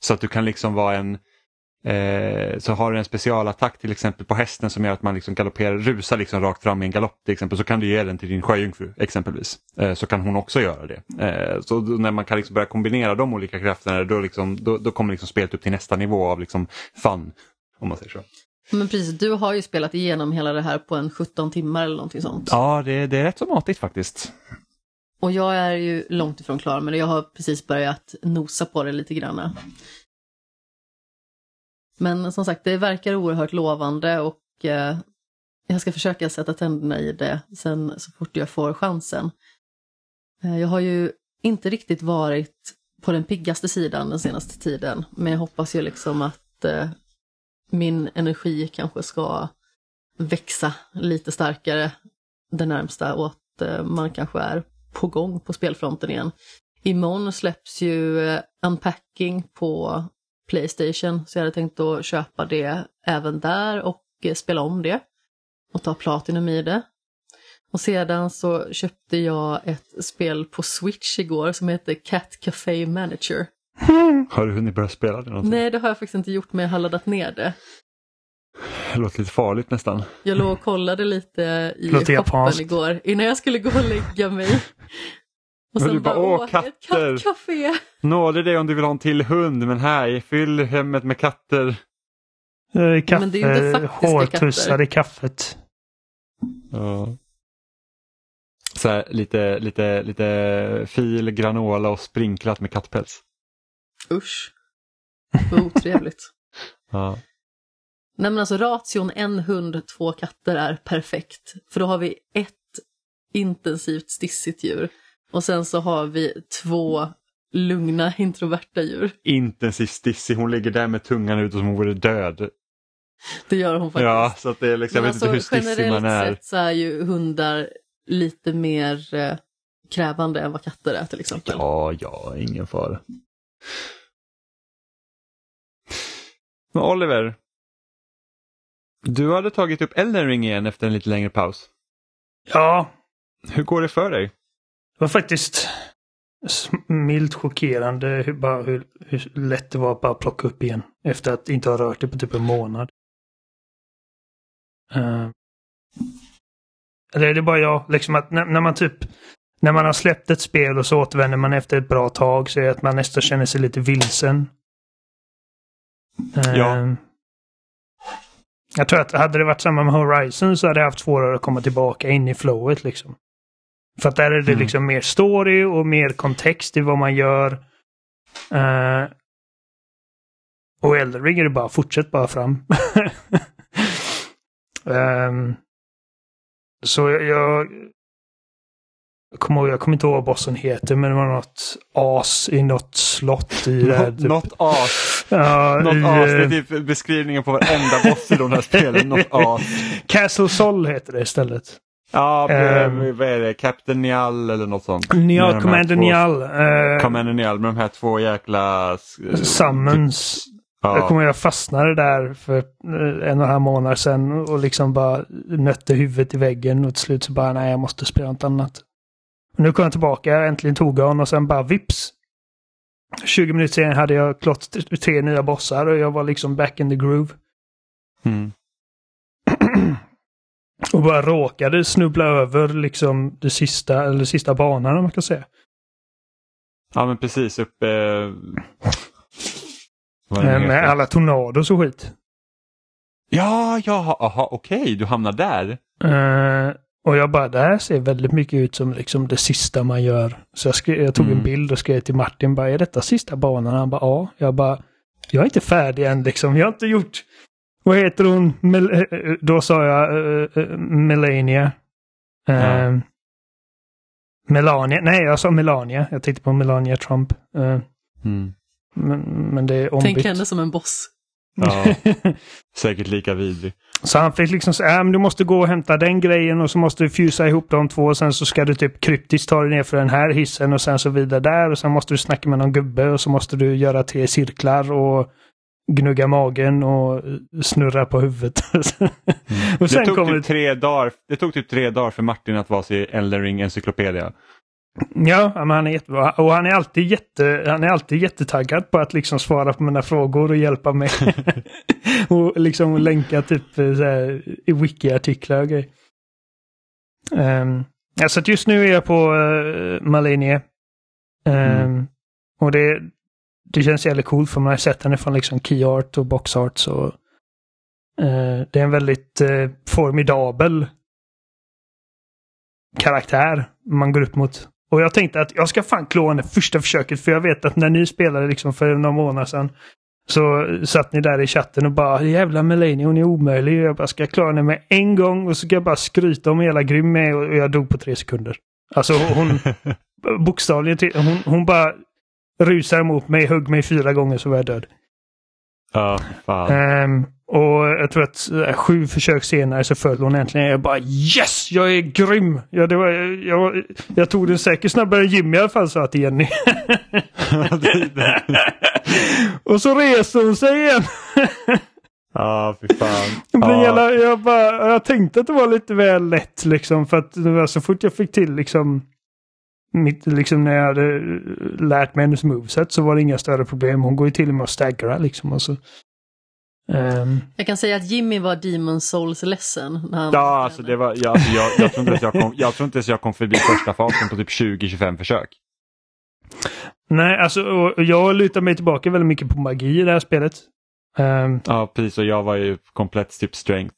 Så att du kan liksom vara en Eh, så har du en specialattack till exempel på hästen som gör att man liksom galopperar, rusar liksom rakt fram i en galopp till exempel så kan du ge den till din sjöjungfru exempelvis. Eh, så kan hon också göra det. Eh, så när man kan liksom börja kombinera de olika krafterna då, liksom, då, då kommer liksom spelet upp till nästa nivå av liksom fun. Om man säger så. Men precis, du har ju spelat igenom hela det här på en 17 timmar eller någonting sånt. Ja, det, det är rätt så matigt faktiskt. Och jag är ju långt ifrån klar men jag har precis börjat nosa på det lite grann. Men som sagt, det verkar oerhört lovande och eh, jag ska försöka sätta tänderna i det sen så fort jag får chansen. Eh, jag har ju inte riktigt varit på den piggaste sidan den senaste tiden, men jag hoppas ju liksom att eh, min energi kanske ska växa lite starkare det närmsta och att eh, man kanske är på gång på spelfronten igen. Imorgon släpps ju eh, Unpacking på Playstation så jag hade tänkt att köpa det även där och eh, spela om det och ta Platinum i det. Och sedan så köpte jag ett spel på Switch igår som heter Cat Café Manager. <laughs> Har du hunnit börja spela det någonting? Nej, det har jag faktiskt inte gjort men jag har laddat ner det. Det låter lite farligt nästan. Jag låg och kollade lite i shoppen igår innan jag skulle gå och lägga mig. Och Men du bara, åh, ett katter." kattcafé. Nå, det är det om du vill ha en till hund, men här, fyll hemmet med katter. Eh, Kaffe, Men det är ju inte faktiska hårtussar katter. i kaffet. Ja. Så här, lite, lite, lite fil, granola och sprinklat med kattpäls. Usch. Vad otrevligt. <laughs> Ja. Nej men alltså ration en hund, två katter är perfekt. För då har vi ett intensivt stissigt djur. Och sen så har vi två lugna introverta djur. Intensivt stissig, hon ligger där med tungan ut som om hon vore död. Det gör hon faktiskt. Ja, så att det är liksom, Men jag vet inte hur stissig alltså, generellt man är. sett så är ju hundar lite mer eh, krävande än vad katter är till exempel. Ja, ja, ingen fara. Men Oliver, du hade tagit upp Elden Ring igen efter en lite längre paus. Ja, Hur går det för dig? Det var faktiskt milt chockerande hur, bara hur, hur lätt det var att bara plocka upp igen. Efter att inte ha rört det på typ en månad. Uh, eller är det bara jag? Liksom att när, när man typ när man har släppt ett spel och så återvänder man efter ett bra tag så är det att man nästan känner sig lite vilsen. Eh, Ja. Jag tror att hade det varit samma med Horizon så hade jag haft svårare att komma tillbaka in i flowet liksom. För att där är det Mm. liksom mer story och mer kontext i vad man gör. Eh, och Elden Ring är det bara fortsätt bara fram. <laughs> Ehm, så jag, jag, jag kommer ihåg, jag kommer inte ihåg vad bossen heter, men det var något as i något slott i det här. Typ. något as. Ja, Något i, as. Det är eh, typ beskrivningen på varenda boss i de här spelen. Något <laughs> as. Castle Sol heter det istället. Ja, Ehm. vad är det? Captain Niall eller något sånt. Nial, Commander två- Nial. eh, Commander Niall med de här två jäkla... eh, Summons. Jag Ja. kommer ihåg jag fastnade där för eh, en och en halv månad sedan och liksom bara nötte huvudet i väggen och till slut så bara nej jag måste spela något annat. Och nu kom jag tillbaka, jag äntligen tog jag och sen bara vips. 20 minuter senare hade jag klart t- tre nya bossar och jag var liksom back in the groove. Mm. Och bara råkade snubbla över liksom det sista, eller sista banan om man kan säga. ja, men precis uppe... Eh, Med alla tornados och skit. Ja, ja, aha, okej, du hamnar där. Eh, och jag bara, det här ser väldigt mycket ut som liksom det sista man gör. Så jag, skrev, jag tog Mm. en bild och skrev till Martin, bara, är detta sista banan? Han bara, ja. Jag bara, jag är inte färdig än liksom. Jag har inte gjort, vad heter hon? Mel- eh, eh, då sa jag uh, uh, Melania. Eh, Ja. Melania, nej jag sa Melania. Jag tänkte på Melania Trump. Eh, Mm. men, men det är ombytt. Tänk henne som en boss. Ja, <laughs> säkert lika vidrig. Så han fick liksom säga, äh, du måste gå och hämta den grejen och så måste du fjusa ihop de två och sen så ska du typ kryptiskt ta dig ner för den här hissen och sen så vidare där och sen måste du snacka med någon gubbe och så måste du göra tre cirklar och gnugga magen och snurra på huvudet. <laughs> och det, tog typ tre dagar, det tog typ tre dagar för Martin att vara sig Elden Ring encyklopedia. Ja, men han är jättebra. Och han är alltid, jätte, han är alltid jättetaggad på att liksom svara på mina frågor och hjälpa mig. <laughs> <laughs> och liksom länka typ eh, så här, i wiki-artiklar och grejer. Um, ja, så just nu är jag på uh, Malenia. Um, mm. Och det, det känns jävligt coolt för man har sett henne från liksom key art och box art. Så, uh, det är en väldigt uh, formidabel karaktär man går upp mot. Och jag tänkte att jag ska fan klå henne första försöket för jag vet att när ni spelade liksom för några månader sedan så satt ni där i chatten och bara jävla Melanie hon är omöjlig. Jag bara ska klara henne med en gång och så ska jag bara skryta om hur jävla grym med och jag dog på tre sekunder. Alltså hon <laughs> bokstavligen hon, hon bara rusar mot mig, högg mig fyra gånger så var jag död. Ja, fan. Um, och jag tror att äh, sju försök senare så föll hon äntligen. Jag bara yes, jag är grym! Ja, det var, jag, jag tog den säkert snabbare än Jimmy i alla fall, sa till Jenny. <laughs> och så reser hon sig igen. Ja, fy fan. Ja. Jävla, jag, bara, jag tänkte att det var lite väl lätt liksom. För att så fort jag fick till liksom, mitt, liksom när jag hade lärt mig hennes moveset så var det inga större problem. Hon går ju till och med att staggra liksom. Och så Um, jag kan säga att Jimmy var Demon Souls ledsen. När han ja, alltså det var, ja, alltså jag, jag, tror inte ens jag, kom, jag tror inte ens jag kom förbi första fasen på typ 20-25 försök. Nej, alltså jag lutar mig tillbaka väldigt mycket på magi i det här spelet. Um, ja, precis. Och jag var ju komplett typ strength.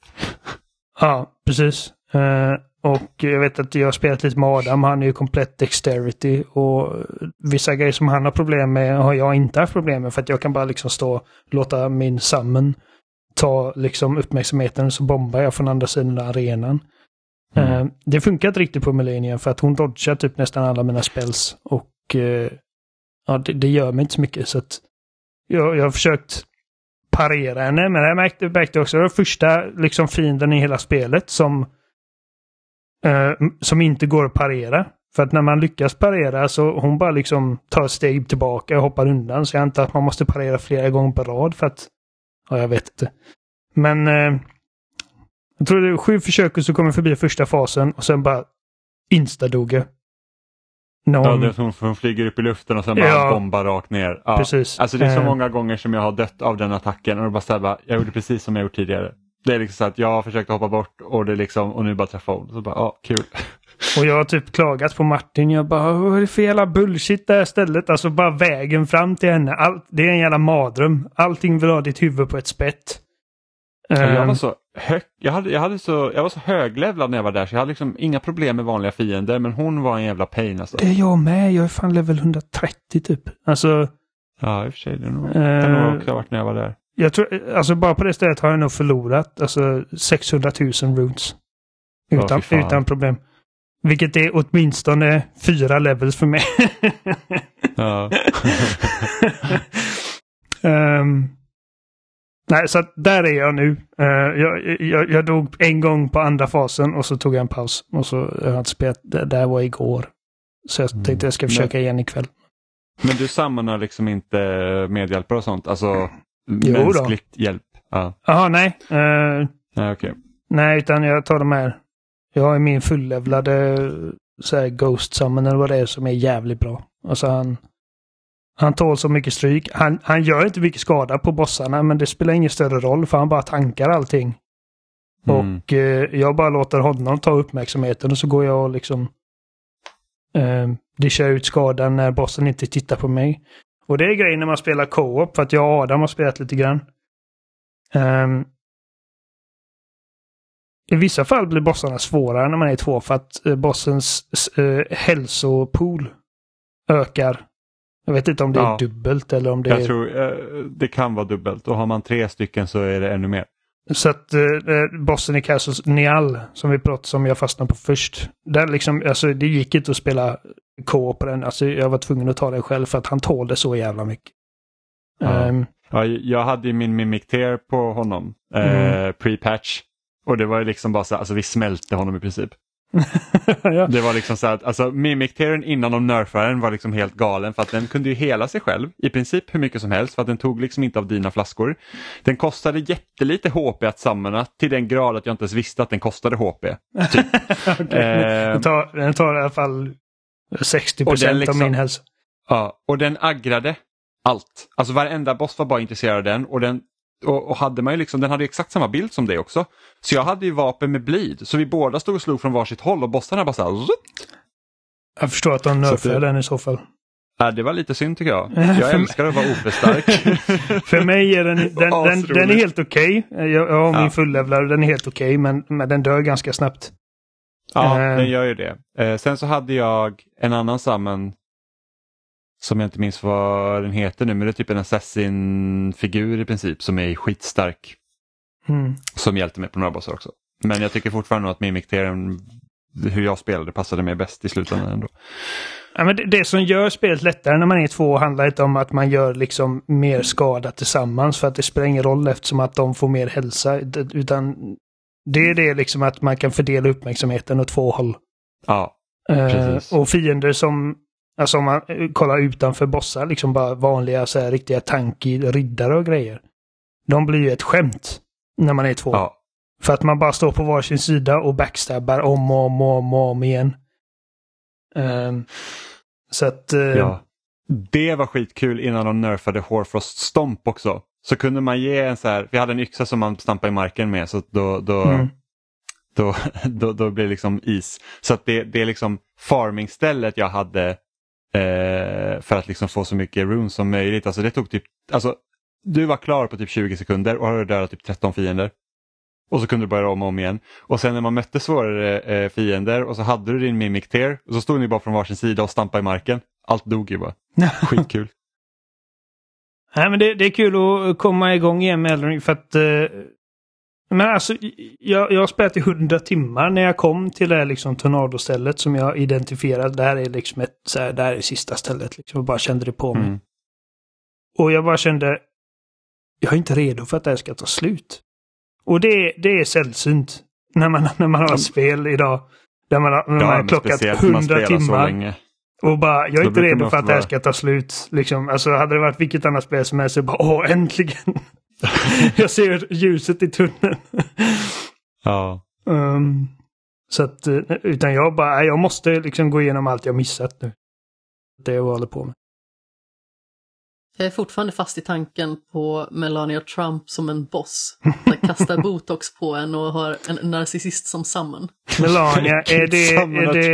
ja, precis. Uh, och jag vet att jag har spelat lite med Adam. Han är ju komplett dexterity. Och vissa grejer som han har problem med har jag inte haft problem med. För att jag kan bara liksom stå och låta min summon ta liksom uppmärksamheten så bombar jag från andra sidan arenan. Mm. Uh, det funkar inte riktigt på Melania för att hon dodgar typ nästan alla mina spells. Och uh, ja, det, det, gör mig inte så mycket. Så att jag, jag har försökt parera henne. Men jag märkte, märkte också, det var första liksom fienden i hela spelet som eh, som inte går att parera. För att när man lyckas parera så hon bara liksom tar steg tillbaka och hoppar undan. Så jag antar att man måste parera flera gånger på rad för att... Ja, jag vet inte. Men... Eh, jag tror det är sju försök så kommer förbi första fasen och sen bara instadog jag. Någon... Ja, det är som hon flyger upp i luften och sen bara ja, bombar rakt ner. Ja. Precis. Alltså det är så eh. många gånger som jag har dött av den attacken och bara så bara, jag gjorde precis som jag gjort tidigare. Det är liksom så att jag har försökt hoppa bort och det liksom och nu bara träffa hon. Så bara, ja, kul. <laughs> Och jag har typ klagat på Martin. Jag bara, vad är det för jävla bullshit det här stället? Alltså bara vägen fram till henne. Allt, det är en jävla mardröm. Allting vill ha ditt huvud på ett spett. Jag var ehm. så hög, jag, hade, jag, hade så, jag var så höglevlad när jag var där så jag hade liksom inga problem med vanliga fiender men hon var en jävla pain alltså. Det är jag med. Jag är fan level 130 typ. Alltså. Ja, i och för sig. Det nog, kan nog också ha varit när jag var där. Jag tror, alltså bara på det stället har jag nog förlorat alltså 600 000 runes. Utan, oh, utan problem. Vilket är åtminstone fyra levels för mig. ja. um, <laughs> nej, så där är jag nu. Uh, jag, jag, jag dog en gång på andra fasen och så tog jag en paus. Och så jag har inte spelat, det där var igår. Så jag tänkte jag ska mm. försöka igen ikväll. Men du sammanar liksom inte medhjälpare och sånt? Alltså <clears throat> mänskligt då. hjälp? Jaha, ja. nej. Uh, nej, okay. nej, utan jag tar de här. Jag har min fullevlade så här, Ghost Summon eller vad det är som är jävligt bra. Alltså han, han tål så mycket stryk. Han, han gör inte mycket skada på bossarna men det spelar ingen större roll för han bara tankar allting. Mm. Och eh, jag bara låter honom ta uppmärksamheten och så går jag och liksom eh, dishar ut skadan när bossen inte tittar på mig. Och det är grejen när man spelar co-op, för att jag och Adam har spelat lite grann. Um, I vissa fall blir bossarna svårare när man är två för att uh, bossens uh, hälsopool ökar. Jag vet inte om det ja. är dubbelt eller om det jag är... tror uh, det kan vara dubbelt och har man tre stycken så är det ännu mer. Så att uh, bossen i Castle Nial som vi pratade om, jag fastnade på först. Där liksom, alltså det gick inte att spela K på den. Alltså jag var tvungen att ta den själv för att han tålde så jävla mycket. Ja. Ehm, Ja, jag hade ju min Mimic Tear på honom, eh, Mm. pre-patch. Och det var ju liksom bara så alltså vi smälte honom i princip. <laughs> ja. Det var liksom så att alltså Mimic Tearen innan de nerfade den var liksom helt galen för att den kunde ju hela sig själv i princip hur mycket som helst för att den tog liksom inte av dina flaskor. Den kostade jättelite HP att samla till den grad att jag inte ens visste att den kostade HP. Typ. <laughs> Okej. Eh, Den, tar, den tar i alla fall 60 Och den liksom- av min hälsa. Ja, och den aggrade allt. Alltså varenda boss var bara intresserad av den och den och, och hade man ju liksom, den hade exakt samma bild som dig också. Så jag hade ju vapen med bleed, så vi båda stod och slog från varsitt håll och bossarna bara så här. Jag förstår att de nerfade den i så fall. Ja, det var lite synd tycker jag. Ja, <laughs> Jag älskar att vara OP-stark. <laughs> För mig är den, <laughs> den, den, den är helt okej. Jag, jag har min Ja. fullevlare, den är helt okej, men, men den dör ganska snabbt. Ja, Eh. den gör ju det. Eh, sen så hade jag en annan summon som jag inte minns vad den heter nu, men det är typ en assassin-figur i princip som är skitstark. Mm. Som hjälpte mig på några bossar också. Men jag tycker fortfarande att Mimic Tearen, hur jag spelade, passade mig bäst i slutändan ändå. Ja, men det, det som gör spelet lättare när man är två handlar inte om att man gör liksom mer skada tillsammans för att det spelar ingen roll eftersom att de får mer hälsa. Utan det är det liksom att man kan fördela uppmärksamheten åt två håll. Ja, Eh, Precis. och fiender som, alltså om man eh, kollar utanför bossar, liksom bara vanliga så här riktiga tanky riddare och grejer. De blir ju ett skämt när man är två. ja. För att man bara står på varsin sida och backstabbar om och om och om, och om igen. Ehm, så att... eh, ja. Det var skitkul innan de nerfade Horfrost Stomp också. Så kunde man ge en så här, vi hade en yxa som man stampade i marken med så då, då, Mm. då, <laughs> då, då blir det liksom is. Så att det, det är liksom farmingstället jag hade eh, för att liksom få så mycket runes som möjligt. Alltså det tog typ, alltså du var klar på typ 20 sekunder och hade dödat typ 13 fiender. Och så kunde du börja om och om igen. Och sen när man mötte svårare eh, fiender och så hade du din Mimic Tear och så stod ni bara från varsin sida och stampade i marken. Allt dog ju bara. <laughs> Skitkul. Nej, men det, det är kul att komma igång igen med Elden för att... eh, men alltså, jag, jag har spelat i 100 timmar när jag kom till det här liksom tornadostället som jag identifierade. Det här är liksom ett, så här, det här är sista stället. Liksom, och bara kände det på mig. Mm. Och jag bara kände, jag är inte redo för att det här ska ta slut. Och det, det är sällsynt när man, när man har ett spel idag. Där man när man Ja, har klockat speciellt när man 100 spelar så timmar. Och bara, jag är inte redo för att det här ska ta slut. Liksom. Alltså hade det varit vilket annat spel som helst så bara, åh äntligen. <laughs> jag ser ljuset i tunneln. Ja. Ehm, så att, eh, utan jag bara, jag måste liksom gå igenom allt jag missat nu. Det jag håller på med. Jag är fortfarande fast i tanken på Melania Trump som en boss. Där kastar <laughs> botox på en och har en narcissist som summon. Melania, <laughs> är det, är, det,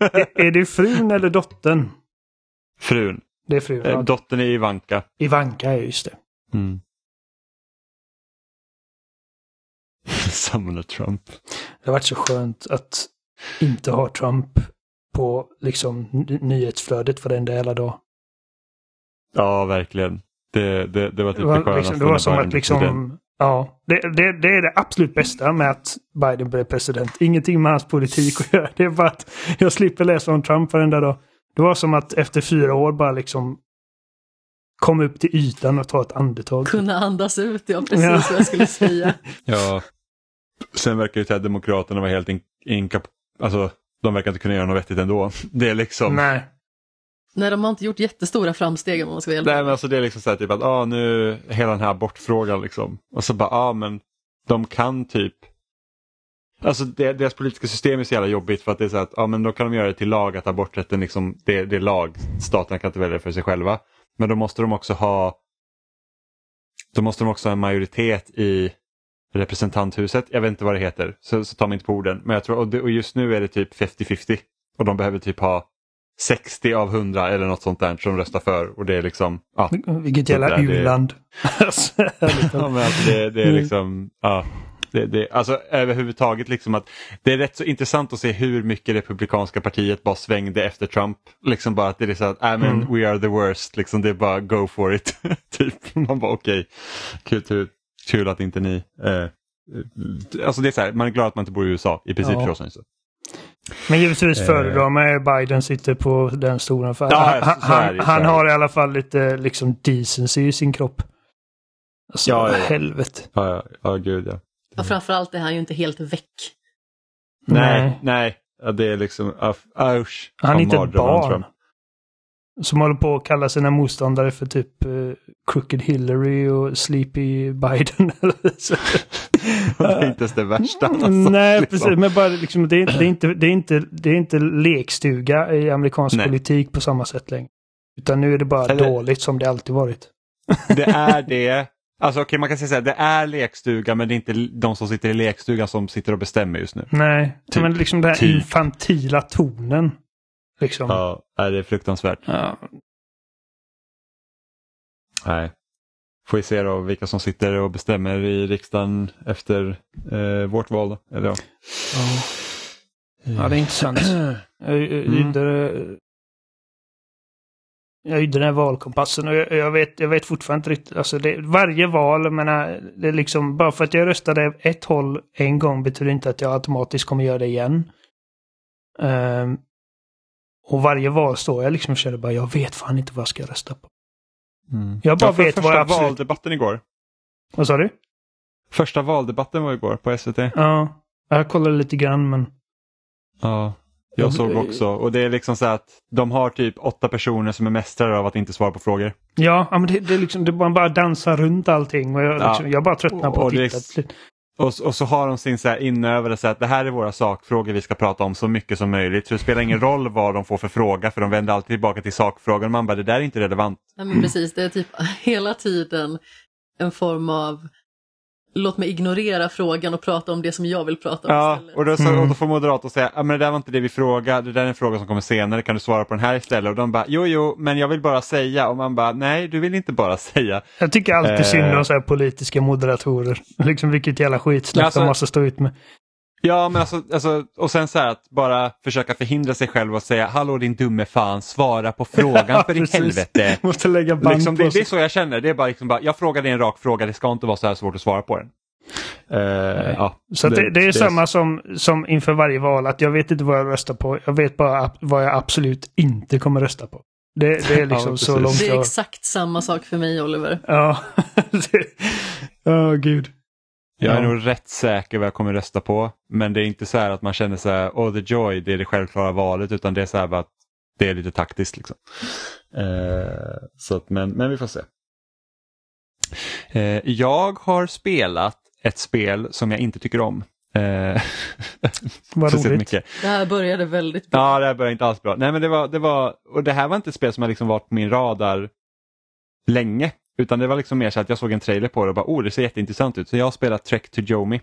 är, är det frun eller dottern? Frun. Det är frun. Eh, dottern är Ivanka. Ivanka, ja, just det. Mm. <laughs> Summoner Trump. Det har varit så skönt att inte ha Trump på liksom ny- nyhetsflödet för den där hela dag. Ja, verkligen. Det, det, det var typ Det det var, skönaste. liksom, det var som att liksom, ja, det, det, det är det absolut bästa med att Biden blev president. Ingenting med hans politik att göra. Det är bara att jag slipper läsa om Trump varenda dag. Det var som att efter fyra år bara liksom komma upp till ytan och ta ett andetag. Kunna andas ut, ja precis Ja. vad jag skulle <laughs> säga. Ja. Sen verkar ju så här Demokraterna vara helt in, inkap... Alltså, de verkar inte kunna göra något vettigt ändå. <laughs> Det är liksom... Nej. Nej, de har inte gjort jättestora framsteg om man ska vara Nej men alltså det är liksom så här typ att ah, nu hela den här abortfrågan liksom. Och så bara ja ah, men de kan typ Alltså det, deras politiska system är så jävla jobbigt för att det är så att ja ah, men då kan de göra det till lag att aborträtten liksom det, det är lag. Staterna kan inte välja för sig själva. Men då måste de också ha Då måste de också ha en majoritet i representanthuset. Jag vet inte vad det heter så, så ta mig inte på orden. Men jag tror och, det, och just nu är det typ 50-50 och de behöver typ ha 60 av 100 eller något sånt där som röstar för och det är liksom ja, Vilket jävla det- u-land. <laughs> Alltså, ärligt Ja, talat. men alltså det, det är Mm. liksom, ja. Det, det, alltså överhuvudtaget liksom att det är rätt så intressant att se hur mycket Republikanska partiet bara svängde efter Trump. Liksom bara att det är så att, äh, men Mm. we are the worst, liksom det är bara go for it. <laughs> typ, man bara okej, kul, kul, kul att inte ni, eh, alltså det är så här, man är glad att man inte bor i USA i princip Ja. Så. Men givetvis Eh. föredrar man ju Biden sitter på den stolen. För Ja, han han, han har i alla fall lite liksom decency i sin kropp. Alltså, Ja, ja. helvete. Ja, ja, ja gud ja. Och framförallt är han ju inte helt väck. Nej, nej. Ja, det är liksom, usch. Han är inte ett barn. Som håller på att kalla sina motståndare för typ eh, Crooked Hillary och Sleepy Biden. <laughs> Det är inte ens det värsta. har sagt, Nej, liksom. precis. Men bara liksom, det, är, det, är inte, det, är inte, det är inte lekstuga i amerikansk Nej. politik på samma sätt längre. Utan nu är det bara Eller- dåligt som det alltid varit. <laughs> Det är det. Alltså okej, man kan säga så här, det är lekstuga men det är inte de som sitter i lekstugan som sitter och bestämmer just nu. Nej, Typ. men liksom den här Typ. infantila tonen. Liksom. Ja, det är fruktansvärt. Ja. Nej. Får vi se då vilka som sitter och bestämmer i riksdagen efter eh, vårt val. Eller, ja. Ja, det är intressant. <clears throat> Mm. jag gjorde den här valkompassen och jag, jag, vet, jag vet fortfarande inte riktigt. Alltså det, varje val, jag menar, det är liksom, bara för att jag röstade ett håll en gång betyder inte att jag automatiskt kommer göra det igen. Ehm, och varje val står jag liksom och känner bara, jag vet fan inte vad jag ska rösta på. Mm. Jag bara ja, för vet vad första jag absolut... valdebatten igår. Vad sa du? Första valdebatten var igår på SVT. Ja, jag kollade lite grann men... Ja, jag Jag- såg också. Och det är liksom så att de har typ åtta personer som är mästare av att inte svara på frågor. Ja, men det, det är liksom, det man bara dansar runt allting och jag, Ja. liksom, jag bara tröttnar på Och att det är- titta. slut. Och, och så har de sin så här inövade så att det här är våra sakfrågor vi ska prata om så mycket som möjligt. Så det spelar ingen roll vad de får för fråga för de vänder alltid tillbaka till sakfrågan. Man bara det där är inte relevant. Nej, men precis, det är typ <laughs> hela tiden en form av låt mig ignorera frågan och prata om det som jag vill prata om Ja, istället. och då, så, Mm. och då får Moderaterna säga ja, men det där var inte det vi frågade, det där är en fråga som kommer senare, kan du svara på den här istället? Och de bara jo jo, men jag vill bara säga och man bara nej du vill inte bara säga. Jag tycker alltid Eh. synd om så här politiska moderatorer. Liksom vilket jävla skitsnack Ja, alltså- de måste stå ut med. Ja men alltså, alltså och sen så här att bara försöka förhindra sig själv och säga hallå din dumme fan, svara på <laughs> frågan för i helvete. <laughs> Måste lägga band Liksom, på det, det är så jag känner, det är bara, liksom bara jag frågar dig en rak fråga, det ska inte vara så här svårt att svara på den. Eh, ja, Så att det, det är samma som, som inför varje val, att jag vet inte vad jag röstar på. Jag vet bara vad jag absolut inte kommer rösta på. Det, det är <laughs> liksom Ja, så långt Det är jag... exakt samma sak för mig Oliver. Ja. Ja, gud. Jag är Ja. nog rätt säker vad jag kommer rösta på. Men det är inte så här att man känner så här, oh the joy, det är det självklara valet. Utan det är så här att det är lite taktiskt. Liksom. Eh, så att, men, men vi får se. Eh, jag har spelat ett spel som jag inte tycker om. Eh, Vad <laughs> roligt. Det här började väldigt bra. Ja, det här började inte alls bra. Nej, men det var, det var, och det här var inte ett spel som har liksom varit på min radar länge. Utan det var liksom mer så att jag såg en trailer på det och bara, oh, det ser jätteintressant ut. Så jag har spelat Trek to Jomi.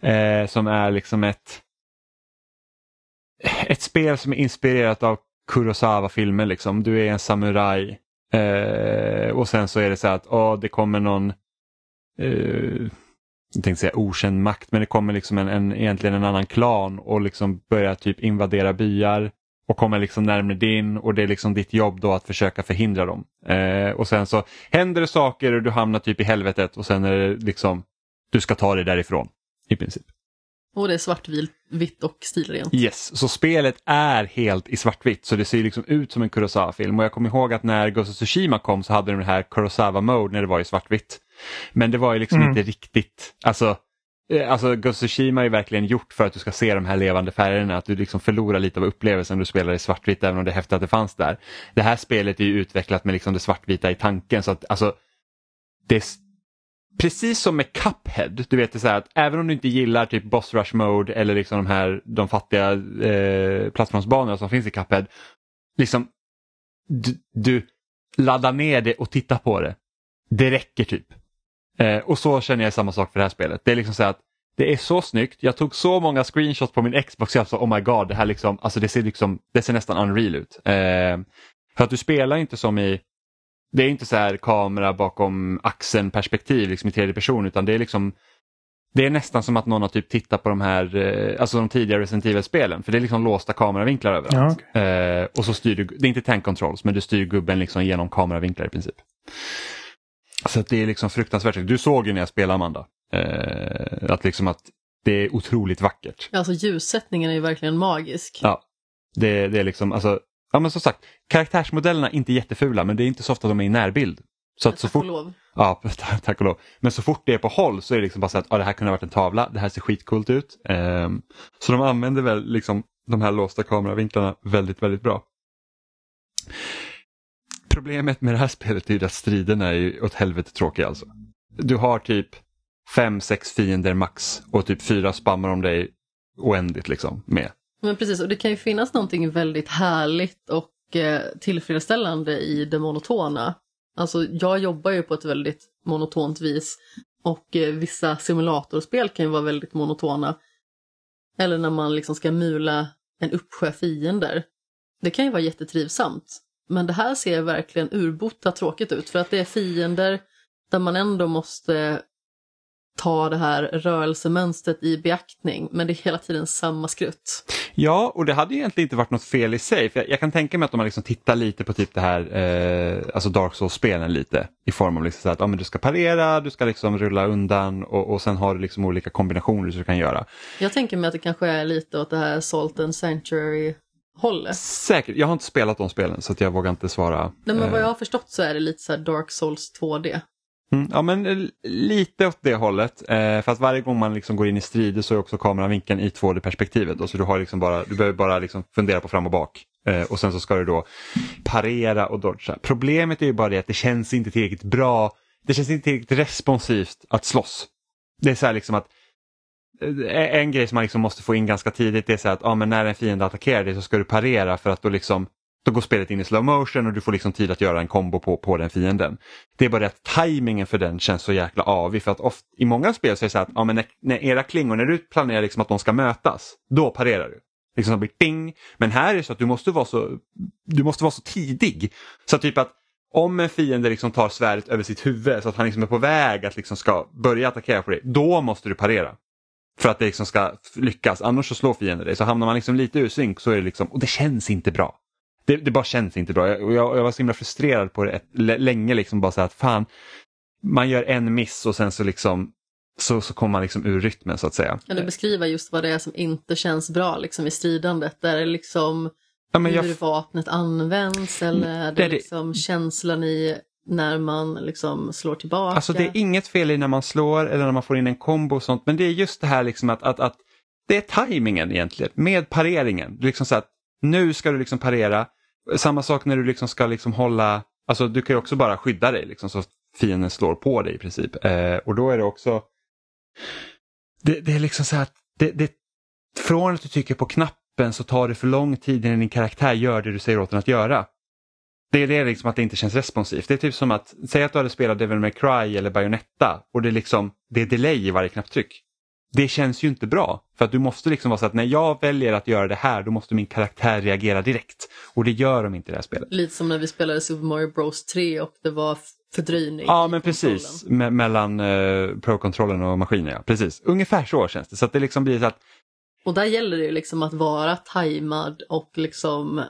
Eh, som är liksom ett, ett spel som är inspirerat av Kurosawa-filmer. Liksom. Du är en samuraj. Eh, och sen så är det så att oh, det kommer någon eh, jag tänkte säga okänd makt, men det kommer liksom en, en, egentligen en annan klan och liksom börjar typ invadera byar och kommer liksom närmare din och det är liksom ditt jobb då att försöka förhindra dem. Eh, och sen så händer det saker och du hamnar typ i helvetet och sen är det liksom du ska ta dig därifrån i princip. Och det är svartvitt och stilrent. Yes, så spelet är helt i svartvitt så det ser liksom ut som en Kurosawa-film och jag kommer ihåg att när Ghost of Tsushima kom så hade de det här Kurosawa-mode när det var i svartvitt. Men det var ju liksom Mm. inte riktigt, alltså, Eh, alltså Ghost of Tsushima är verkligen gjort för att du ska se de här levande färgerna, att du liksom förlorar lite av upplevelsen du spelar i svartvitt även om det är häftigt att det fanns där. Det här spelet är ju utvecklat med liksom det svartvita i tanken så att alltså, det är precis som med Cuphead, du vet det så här att även om du inte gillar typ Boss Rush Mode eller liksom de här de fattiga eh, plattformsbanorna som finns i Cuphead, liksom du, du laddar ner det och tittar på det. Det räcker typ. Eh, och så känner jag samma sak för det här spelet. Det är liksom så att det är så snyggt. Jag tog så många screenshots på min Xbox. Jag sa oh my god, det här liksom, alltså det ser liksom, det ser nästan unreal ut. Eh, för att du spelar inte som i, det är inte så här kamera bakom axeln perspektiv liksom i tredje person utan det är liksom det är nästan som att någon har typ tittat på de här, eh, alltså de tidigare Resident Evil-spelen. För det är liksom låsta kameravinklar överallt. Ja, Eh, och så styr du, det är inte tank controls, men du styr gubben liksom genom kameravinklar i princip. Så att det är liksom fruktansvärt. Du såg ju när jag spelade Amanda. Eh, att liksom att det är otroligt vackert. Alltså ljussättningen är ju verkligen magisk. Ja, det, det är liksom, alltså, ja men som sagt, karaktärsmodellerna är inte jättefula men det är inte så ofta de är i närbild. Så att så Tack och fort, lov. ja, <laughs> tack och lov. Men så fort det är på håll så är det liksom bara så att ja, det här kunde ha varit en tavla, det här ser skitcoolt ut. Ehm, så de använder väl liksom de här låsta kameravinklarna väldigt, väldigt bra. Problemet med det här spelet är ju att striderna är ju åt helvete tråkiga alltså. Du har typ fem, sex fiender max och typ fyra spammar om dig oändligt liksom med. Men precis, och det kan ju finnas någonting väldigt härligt och eh, tillfredsställande i det monotona. Alltså jag jobbar ju på ett väldigt monotont vis och eh, vissa simulatorspel kan ju vara väldigt monotona. Eller när man liksom ska mula en uppsjö fiender. Det kan ju vara jättetrivsamt. Men det här ser verkligen urbota tråkigt ut för att det är fiender där man ändå måste ta det här rörelsemönstret i beaktning men det är hela tiden samma skrutt. Ja, och det hade ju egentligen inte varit något fel i sig. För jag, jag kan tänka mig att om man liksom tittar lite på typ det här, eh, alltså Dark Souls-spelen lite i form av liksom så att ja, men du ska parera, du ska liksom rulla undan och, och sen har du liksom olika kombinationer som du kan göra. Jag tänker mig att det kanske är lite åt det här Salt and Sanctuary hållet. Säkert, jag har inte spelat de spelen så jag vågar inte svara. Nej, men vad eh, jag har förstått så är det lite så Dark Souls 2D. Mm, ja men eh, lite åt det hållet. Eh, för att varje gång man liksom går in i strider så är också kameravinkeln i 2D-perspektivet. Och så du, har liksom bara, du behöver bara liksom fundera på fram och bak. Eh, och sen så ska du då parera och dodga. Problemet är ju bara det att det känns inte tillräckligt bra. Det känns inte tillräckligt responsivt att slåss. Det är så här liksom att Eh, en grej som man liksom måste få in ganska tidigt är så att ah, men när en fiende attackerar dig så ska du parera för att då liksom då går spelet in i slow motion och du får liksom tid att göra en kombo på, på den fienden. Det är bara det att tajmingen för den känns så jäkla avig för att ofta, i många spel så är det så här att ah, men när, när era klingor, när du planerar liksom att de ska mötas, då parerar du. Liksom blir ding. Men här är det så att du måste vara så, du måste vara så tidig. Så typ att om en fiende liksom tar svärdet över sitt huvud så att han liksom är på väg att liksom ska börja attackera på dig, då måste du parera. För att det liksom ska lyckas, annars så slår fienden dig. Så hamnar man liksom lite ur synk så är det liksom, och det känns inte bra. Det, det bara känns inte bra. Jag, jag, jag var så himla frustrerad på det ett, länge, liksom bara så att fan, man gör en miss och sen så liksom så, så kommer man liksom ur rytmen så att säga. Kan du beskriva just vad det är som inte känns bra liksom i stridandet? Är det liksom Ja, jag, hur vapnet används eller är Det det är det- liksom känslan i när man liksom slår tillbaka? Alltså det är inget fel i när man slår eller när man får in en kombo och sånt men det är just det här liksom att, att, att det är tajmingen egentligen med pareringen. Liksom så att nu ska du liksom parera. Samma sak när du liksom ska liksom hålla, alltså du kan ju också bara skydda dig liksom så fienden slår på dig i princip. Eh, och då är det också, det, det är liksom så här att det, det, från att du trycker på knappen så tar det för lång tid innan din karaktär gör det du säger åt den att göra. Det är det liksom att det inte känns responsivt. Det är typ som att, säg att du hade spelat Devil May Cry eller Bayonetta och det är liksom, det är delay i varje knapptryck. Det känns ju inte bra. För att du måste liksom vara så att när jag väljer att göra det här då måste min karaktär reagera direkt. Och det gör de inte i det här spelet. Lite som när vi spelade Super Mario Bros 3 och det var fördröjning. Ja men precis. Me- mellan eh, Pro-kontrollen och maskinen. Ja. Precis, ungefär så känns det. Så att det liksom blir så att Och där gäller det ju liksom att vara tajmad och liksom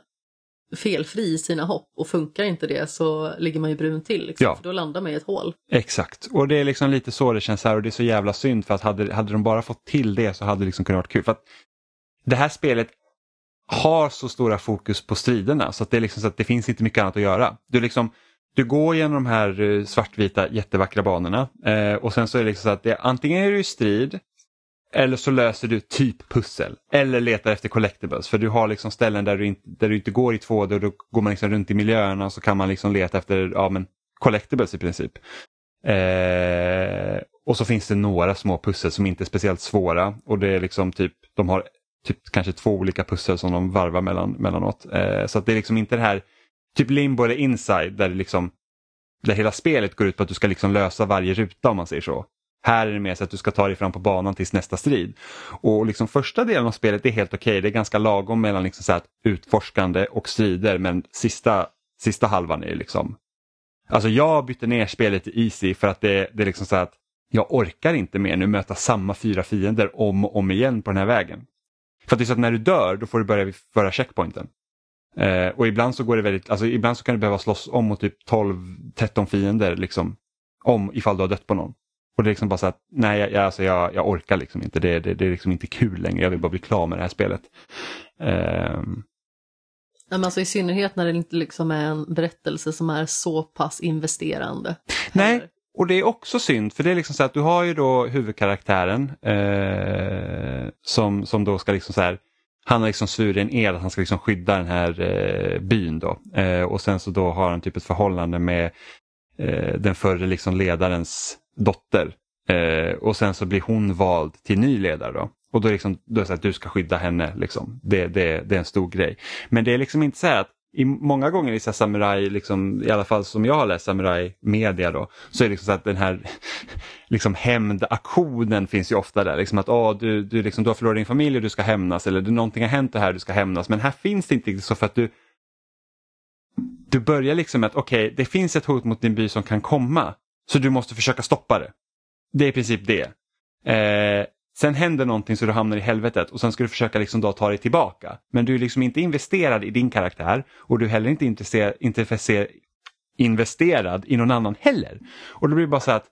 felfri i sina hopp och funkar inte det så ligger man ju brun till liksom, Ja. för då landar man i ett hål. Exakt, och det är liksom lite så det känns här och det är så jävla synd för att hade, hade de bara fått till det så hade det liksom kunnat vara kul. För att det här spelet har så stora fokus på striderna så att det är liksom så att det finns inte mycket annat att göra. Du, liksom, du går genom de här eh, svartvita jättevackra banorna eh, och sen så är det liksom så att det, antingen är i strid eller så löser du typ pussel eller letar efter collectibles för du har liksom ställen där du inte, där du inte går i 2D och då går man liksom runt i miljöerna och så kan man liksom leta efter ja, men collectibles i princip. Eh, och så finns det några små pussel som inte är speciellt svåra och det är liksom typ, de har typ kanske två olika pussel som de varvar mellan, mellanåt. Eh, så att det är liksom inte det här typ limbo eller inside där det liksom där hela spelet går ut på att du ska liksom lösa varje ruta om man säger så. Här är det mer så att du ska ta dig fram på banan tills nästa strid. Och liksom första delen av spelet är helt okej, det är ganska lagom mellan liksom så här utforskande och strider men sista, sista halvan är ju liksom Alltså jag bytte ner spelet till Easy för att det, det är liksom så här att jag orkar inte mer nu möta samma fyra fiender om och om igen på den här vägen. För att det är så att när du dör då får du börja vid förra checkpointen. Eh, och ibland så går det väldigt, alltså ibland så kan du behöva slåss om mot typ 12-13 fiender liksom. Om ifall du har dött på någon. Och det är liksom bara så att nej, jag, alltså jag, jag orkar liksom inte. Det, det, det är liksom inte kul längre. Jag vill bara bli klar med det här spelet. Um... Ja, men alltså I synnerhet när det inte liksom är en berättelse som är så pass investerande. Nej, och det är också synd för det är liksom så att du har ju då huvudkaraktären eh, som, som då ska liksom så här han har liksom svurit en ed att han ska liksom skydda den här eh, byn då. Eh, och sen så då har han typ ett förhållande med eh, den förre liksom ledarens dotter. Eh, och sen så blir hon vald till ny ledare då. Och då är, liksom, då är det så att du ska skydda henne. Liksom. Det, det, det är en stor grej. Men det är liksom inte så här att i många gånger i så samurai, liksom, i alla fall som jag har läst samurai media då, så är det liksom så att den här <laughs> liksom hämndaktionen finns ju ofta där. Liksom att oh, du, du, liksom, du har förlorat din familj och du ska hämnas eller någonting har hänt det här du ska hämnas. Men här finns det inte riktigt så för att du du börjar liksom med att okej, okay, det finns ett hot mot din by som kan komma. Så du måste försöka stoppa det. Det är i princip det. Eh, sen händer någonting så du hamnar i helvetet och sen ska du försöka liksom då ta dig tillbaka. Men du är liksom inte investerad i din karaktär och du är heller inte intresserad, intresserad, investerad i någon annan heller. Och då blir det bara så att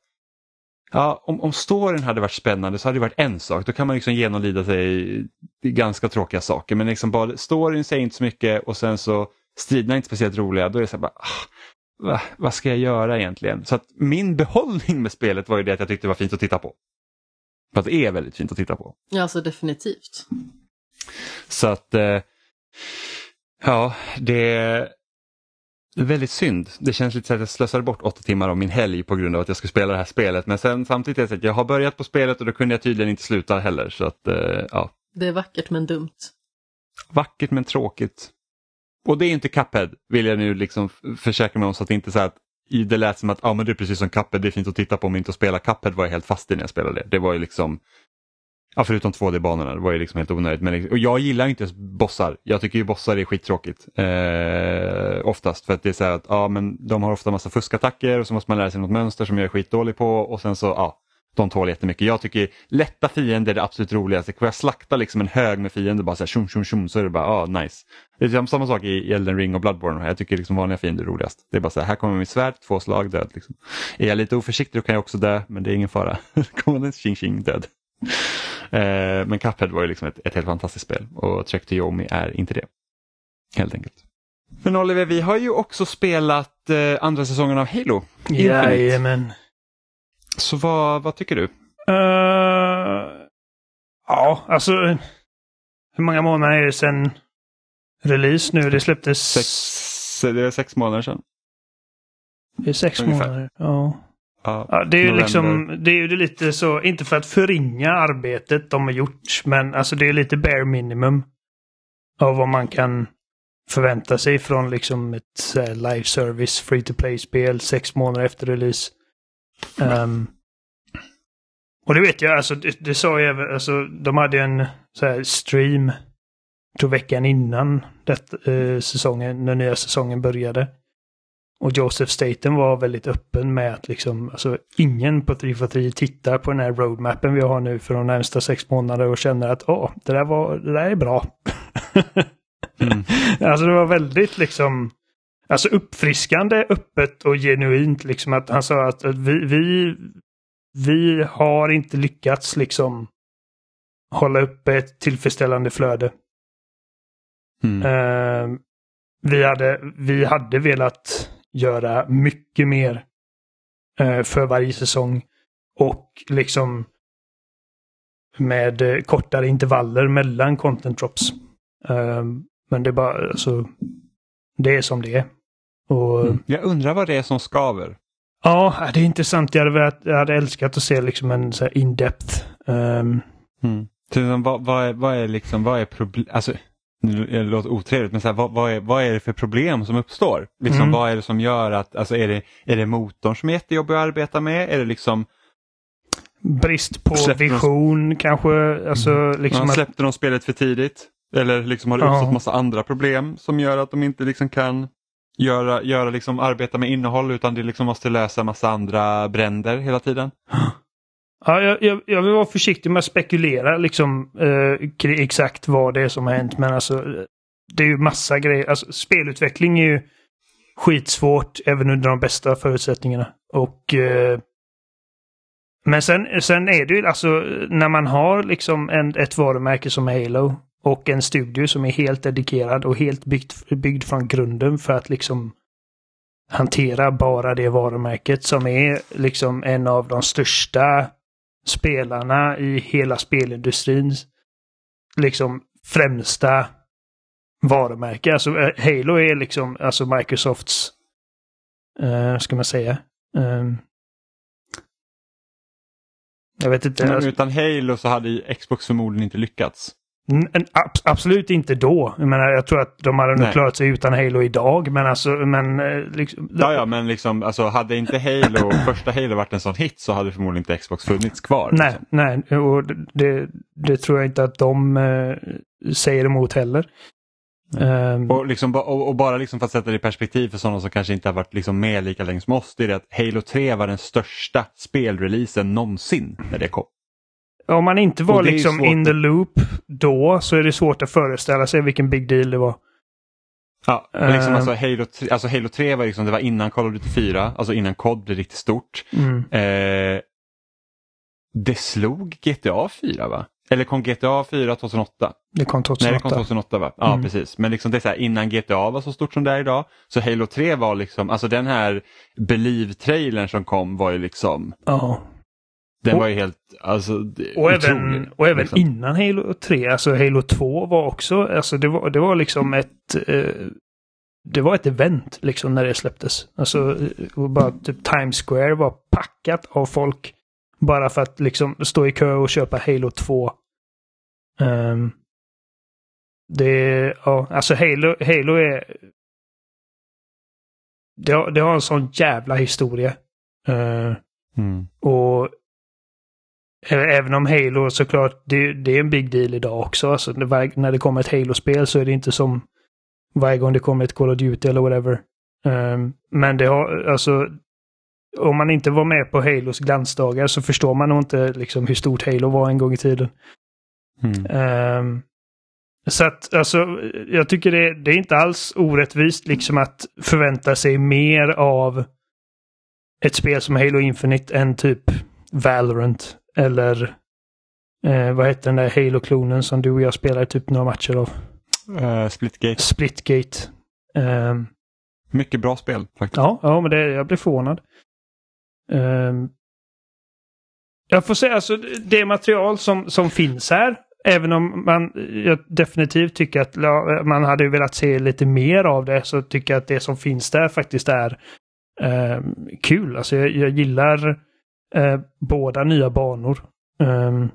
Ja, om, om storyn hade varit spännande så hade det varit en sak. Då kan man liksom genomlida sig i ganska tråkiga saker. Men liksom bara, storyn säger inte så mycket och sen så striderna är inte speciellt roliga. Då är det så här bara, ah, va, vad ska jag göra egentligen? Så att min behållning med spelet var ju det att jag tyckte det var fint att titta på. För att det är väldigt fint att titta på. Ja, alltså definitivt. Så att, eh, ja, det är väldigt synd. Det känns lite så att jag slösade bort åtta timmar av min helg på grund av att jag skulle spela det här spelet. Men sen samtidigt är det så att jag har börjat på spelet och då kunde jag tydligen inte sluta heller. Så att, eh, ja. Det är vackert men dumt. Vackert men tråkigt. Och det är inte Cuphead vill jag nu liksom försäkra mig om så att det inte är så att det lät som att ah, men det är precis som Cuphead, det är fint att titta på men inte att spela. Cuphead var jag helt fast i när jag spelade det. Det var ju liksom, ja, förutom 2D-banorna, det var ju liksom helt onödigt. Men, liksom, och jag gillar inte bossar, jag tycker ju bossar är skittråkigt. Eh, oftast för att det är så här att ah, men de har ofta massa fuskattacker och så måste man lära sig något mönster som jag är skitdålig på och sen så ja, de tål jättemycket. Jag tycker lätta fiender är det absolut roligaste. Får jag slakta liksom en hög med fiender bara så här tjum tjum tjum så är det bara ah, nice. Det är samma sak i Elden Ring och Bloodborne. Jag tycker liksom vanliga fiender är roligast. Det är bara så här, här kommer mitt svärd, två slag, död. Liksom. Är jag lite oförsiktig då kan jag också dö, men det är ingen fara. <laughs> kommer den tjing tjing, död. Eh, men Cuphead var ju liksom ett, ett helt fantastiskt spel och Trek to Yomi är inte det. Helt enkelt. Men Oliver, vi har ju också spelat eh, andra säsongen av Halo. Jajamän. Så vad, vad tycker du? Uh, ja, alltså hur många månader är det sedan release nu? Det släpptes... Sex, det är sex månader sedan. Det är sex Ungefär. månader, ja. Ja, ja, det är ju liksom, det är ju lite så, inte för att förringa arbetet de har gjort, men alltså det är lite bare minimum av vad man kan förvänta sig från liksom ett live service free to play-spel sex månader efter release. Um, och det vet jag, alltså det, det sa jag även, alltså de hade en så här stream, tror veckan innan det, eh, säsongen, när nya säsongen började. Och Joseph Staten var väldigt öppen med att liksom, alltså ingen på 343 tittar på den här roadmappen vi har nu för de närmsta sex månaderna och känner att åh, det där var, det där är bra. <laughs> mm. Alltså det var väldigt liksom, Alltså uppfriskande, öppet och genuint. Liksom att han sa att vi, vi, vi har inte lyckats liksom hålla uppe ett tillfredsställande flöde. Mm. Uh, vi, hade, vi hade velat göra mycket mer uh, för varje säsong. Och liksom med uh, kortare intervaller mellan content drops. Men det är bara, alltså, det är som det är. Och, mm. Jag undrar vad det är som skaver. Ja, det är intressant. Jag hade, jag hade älskat att se liksom en så in-depth. Um... Mm. Så, vad, vad, är, vad är liksom, vad är problem, alltså det låter otrevligt, men så här, vad, vad, är, vad är det för problem som uppstår? Liksom, mm. Vad är det som gör att, alltså är det, är det motorn som är jättejobbig att arbeta med? Är det liksom Brist på vision de... kanske? Alltså, mm. liksom Man släppte att... de spelet för tidigt? Eller liksom har det uppstått ja. massa andra problem som gör att de inte liksom kan göra, göra liksom, arbeta med innehåll utan det liksom måste lösa massa andra bränder hela tiden. Ja, jag, jag, jag vill vara försiktig med att spekulera liksom eh, exakt vad det är som har hänt men alltså det är ju massa grejer. Alltså, spelutveckling är ju skitsvårt även under de bästa förutsättningarna. Och eh, Men sen, sen är det ju alltså när man har liksom en, ett varumärke som Halo och en studio som är helt dedikerad och helt byggt, byggd från grunden för att liksom hantera bara det varumärket som är liksom en av de största spelarna i hela spelindustrins liksom främsta varumärke. Alltså eh, Halo är liksom alltså Microsofts, uh, ska man säga, um, jag vet inte. Men alltså- utan Halo så hade Xbox förmodligen inte lyckats. En- abs- absolut inte då. Jag menar, jag tror att de hade nog klarat sig utan Halo idag. Men alltså, men eh, liksom, Ja, ja, men liksom, alltså, hade inte Halo, <clears throat> första Halo varit en sån hit så hade förmodligen inte Xbox funnits kvar. Nej, liksom. nej. Och det, det tror jag inte att de eh, säger emot heller. Ehm, Och, liksom, och, och bara liksom för att sätta det i perspektiv för sådana som kanske inte har varit liksom med lika länge som oss. Det är det att Halo 3 var den största spelreleasen någonsin när det kom. Om man inte var liksom in the loop då så är det svårt att föreställa sig vilken big deal det var. Ja, men liksom, Eh. alltså, Halo 3, alltså Halo 3 var liksom, det var innan Call of Duty 4, alltså innan COD blev riktigt stort. Mm. Eh, det slog GTA 4 va? Eller kom GTA 4 2008? Det kom Nej, 2008. det kom 2008 va? Ja, Mm. precis. Men liksom det är så här, innan GTA var så stort som det är idag. Så Halo 3 var liksom, alltså den här Believe-trailern som kom var ju liksom, Ja. Den Och- var ju helt, alltså Och även, otrolig, och även liksom. innan Halo 3, alltså Halo 2 var också, alltså det var, det var liksom ett eh, det var ett event liksom när det släpptes. Alltså eh, bara typ Times Square var packat av folk. Bara för att liksom stå i kö och köpa Halo 2. Ehm, det, ja, alltså Halo, Halo är... Det har, det har en sån jävla historia. Eh, Mm. och även om Halo såklart, det, det är en big deal idag också. Alltså, det, när det kommer ett Halo-spel så är det inte som varje gång det kommer ett Call of Duty eller whatever. Ehm, men det har, alltså, om man inte var med på Halos glansdagar så förstår man nog inte liksom hur stort Halo var en gång i tiden. Mm. Ehm, så att, alltså, jag tycker det, det är inte alls orättvist liksom att förvänta sig mer av ett spel som Halo Infinite än typ Valorant eller eh, vad heter den där Halo-klonen som du och jag spelar typ några matcher av? Eh, Splitgate, Splitgate. Ehm, mycket bra spel faktiskt. Ja, ja men det, jag blir förvånad. Ehm, jag får säga alltså det material som, som finns här. Även om man jag definitivt tycker att man hade velat se lite mer av det så tycker jag att det som finns där faktiskt är ehm, kul. Alltså jag, jag gillar eh, båda nya banor. Um,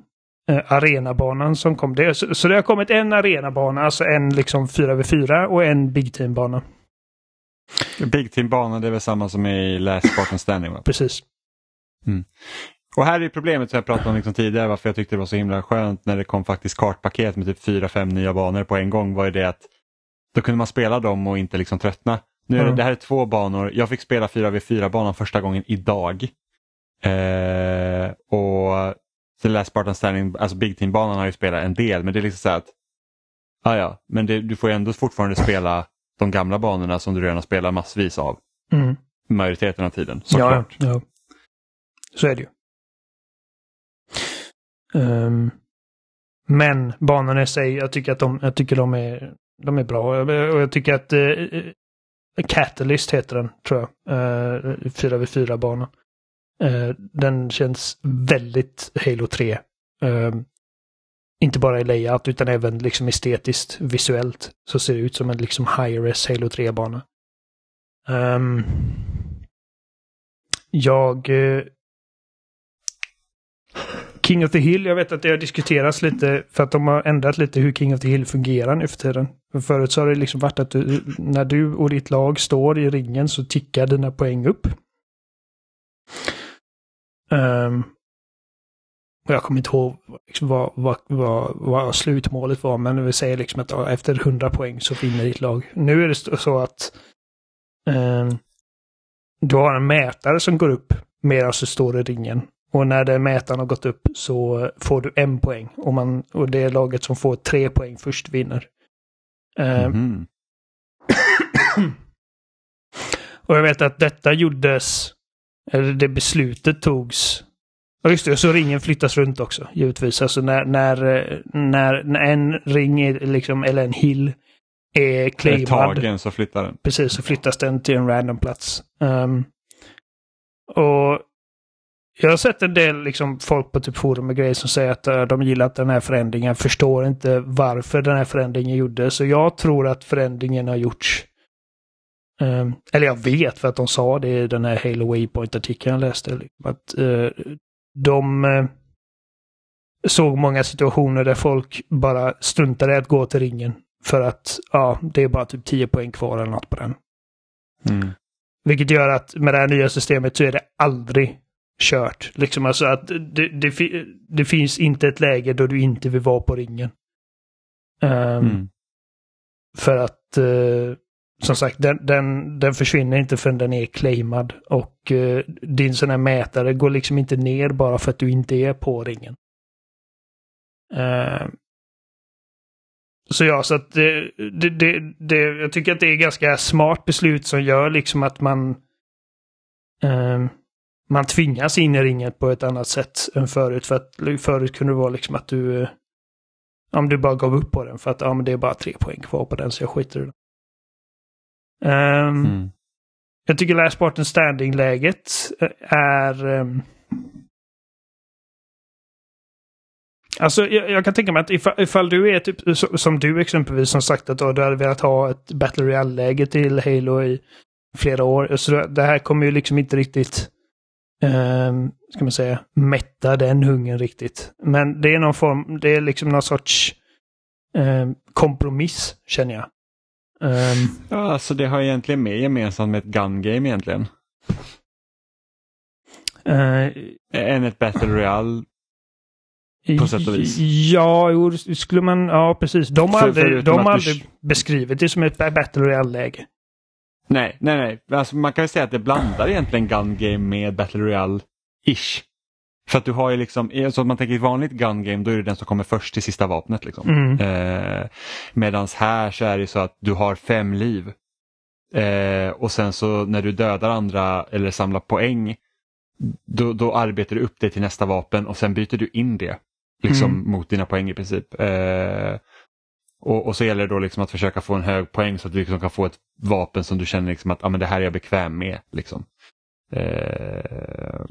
arenabanan som kom. Det, så, så det har kommit en arenabana, alltså en liksom 4v4 och en Big Team-bana. Big Team-banan det är väl samma som i Last Spartan Standing va? Precis. Och här är problemet som jag pratade om liksom tidigare varför jag tyckte det var så himla skönt när det kom faktiskt kartpaket med typ fyra fem nya banor på en gång var ju det att då kunde man spela dem och inte liksom tröttna. Nu är det, Mm. det här är två banor. Jag fick spela 4v4-banan första gången idag. Eh, och The Last Spartan Standing, alltså Big Team-banan har ju spelat en del men det är liksom så att ah, ja, men det, du får ju ändå fortfarande spela de gamla banorna som du redan har spelat massvis av Mm. majoriteten av tiden. Ja, Såklart. ja. Så är det ju. Ehm, men banorna i sig, jag tycker att de, jag tycker de, är, de är bra. Och jag tycker att uh, Catalyst heter den, tror jag. Uh, 4v4-banan. Eh, den känns väldigt Halo 3. Ehm, inte bara i layout utan även liksom estetiskt, visuellt. Så ser det ut som en liksom high-res Halo 3-bana. Um, ehm, jag... eh, King of the Hill, jag vet att det har diskuterats lite för att de har ändrat lite hur King of the Hill fungerar nu för tiden. För förut så har det liksom varit att du, när du och ditt lag står i ringen så tickar dina poäng upp. Ehm, och jag kommer inte ihåg liksom vad, vad, vad, vad slutmålet var, men vi säger liksom att efter 100 poäng så vinner ditt lag. Nu är det så att ehm, du har en mätare som går upp medan du står i ringen. Och när den mätaren har gått upp så får du en poäng. Och, man, och det laget som får tre poäng först vinner. Ehm, Mhm. Och jag vet att detta gjordes, eller det beslutet togs Ja, just det. Så ringen flyttas runt också, givetvis. Alltså när, när, när, när en ring, är liksom, eller en hill, är claimad. tagen så flyttar den. Precis, så flyttas den till en random plats. Um, och jag har sett en del liksom, folk på typ forum och grejer som säger att uh, de gillar att den här förändringen, förstår inte varför den här förändringen gjordes. Så jag tror att förändringen har gjorts Um, eller jag vet för att de sa det i den här Halo Waypoint-artikeln jag läste. Liksom, att uh, de uh, såg många situationer där folk bara struntade att gå till ringen. För att ja, det är bara typ 10 poäng kvar eller något på den. Mm. Vilket gör att med det här nya systemet så är det aldrig kört. Liksom alltså att det, det, det finns inte ett läge då du inte vill vara på ringen. Um, mm. För att uh, som sagt, den, den, den försvinner inte förrän den är claimad. Och uh, din sån här mätare går liksom inte ner bara för att du inte är på ringen. Uh, så ja, så att det, det, det, det, jag tycker att det är ganska smart beslut som gör liksom att man uh, man tvingas in i ringen på ett annat sätt än förut. För att förut kunde det vara liksom att du om du bara gav upp på den för att ja, men det är bara tre poäng kvar på den så jag skiter i det. Um, mm. Jag tycker Last Spartan Standing-läget är... Um, alltså jag, jag, kan tänka mig att ifall, ifall, du är typ som du exempelvis som sagt att du hade velat ha ett Battle Royale-läge till Halo i flera år. Så det här kommer ju liksom inte riktigt um, ska man säga, mätta den hungern riktigt. Men det är någon form, det är liksom någon sorts um, kompromiss känner jag. Um, ja, alltså det har egentligen mer gemensamt med ett gun game egentligen. Uh, Än ett Battle Royale på sätt och vis. Ja, jo, skulle man, ja precis. De har aldrig, de har aldrig du... beskrivit det som ett Battle Royale-läge. Nej, nej, nej. Alltså, man kan ju säga att det blandar egentligen gun game med Battle Royale-ish. För att du har ju liksom, alltså om man tänker ett vanligt gun game då är det den som kommer först till sista vapnet. Liksom. Mm. Eh, Medan här så är det så att du har fem liv. Eh, och sen så när du dödar andra eller samlar poäng då, då arbetar du upp det till nästa vapen och sen byter du in det liksom, mm. mot dina poäng i princip. Eh, och, och, så gäller det då liksom att försöka få en hög poäng så att du liksom kan få ett vapen som du känner liksom att ah, men det här är jag bekväm med. Liksom. Eh,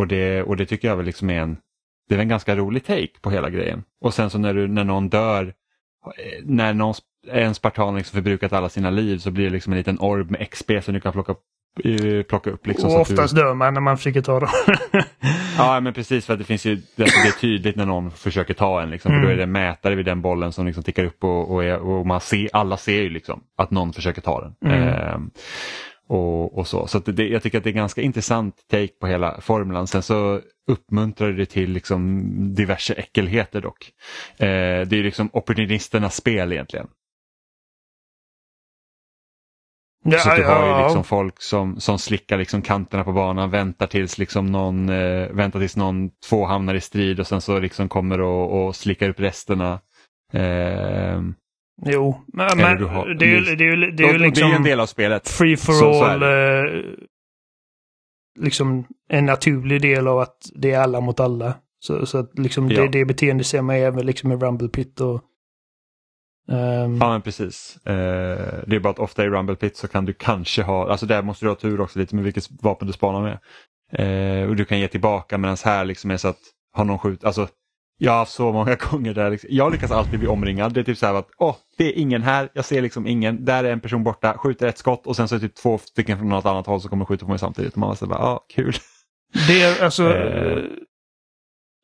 och det, och det tycker jag väl liksom är en, det är en ganska rolig take på hela grejen. Och sen så när, du, när någon dör, eh, när någon, en spartan liksom förbrukat alla sina liv så blir det liksom en liten orb med XP som du kan plocka eh, plocka upp. Liksom, och oftast du... dör man när man försöker ta dem. <laughs> <laughs> ja men precis för att det finns ju det, är tydligt när någon försöker ta en. Liksom, mm. för då är det mätare vid den bollen som liksom tickar upp och, och, och man ser, alla ser ju liksom att någon försöker ta den. Mm. Eh, och, och så. Så det, jag tycker att det är ganska intressant take på hela formulan. Sen så uppmuntrar det till liksom diverse äckelheter dock. Eh, det är liksom opportunisternas spel egentligen. Ja, så du har ju liksom folk som, som slickar liksom kanterna på banan, väntar tills liksom någon, eh, väntar tills någon två hamnar i strid och sen så liksom kommer och, och slickar upp resterna. Eh, Jo, men, men det, är ju, det, är ju, det är ju liksom... Det är en del av spelet. Free for så, all. Så eh, liksom en naturlig del av att det är alla mot alla. Så, så att liksom ja. det, det beteende ser man även liksom i Rumble Pit och... Um... Ja men precis. Uh, det är bara att ofta i Rumble Pit så kan du kanske ha, alltså där måste du ha tur också lite med vilket vapen du spanar med. Uh, och du kan ge tillbaka medan här liksom är så att har någon skjut, alltså jag har haft så många <laughs> gånger där liksom, jag lyckas alltid bli omringad. Det är typ så här att åh, det är ingen här, jag ser liksom ingen, där är en person borta, skjuter ett skott och sen så är det typ två stycken från något annat håll som kommer skjuta på mig samtidigt. Och man bara, ja, kul. <laughs> Det är alltså... Eh.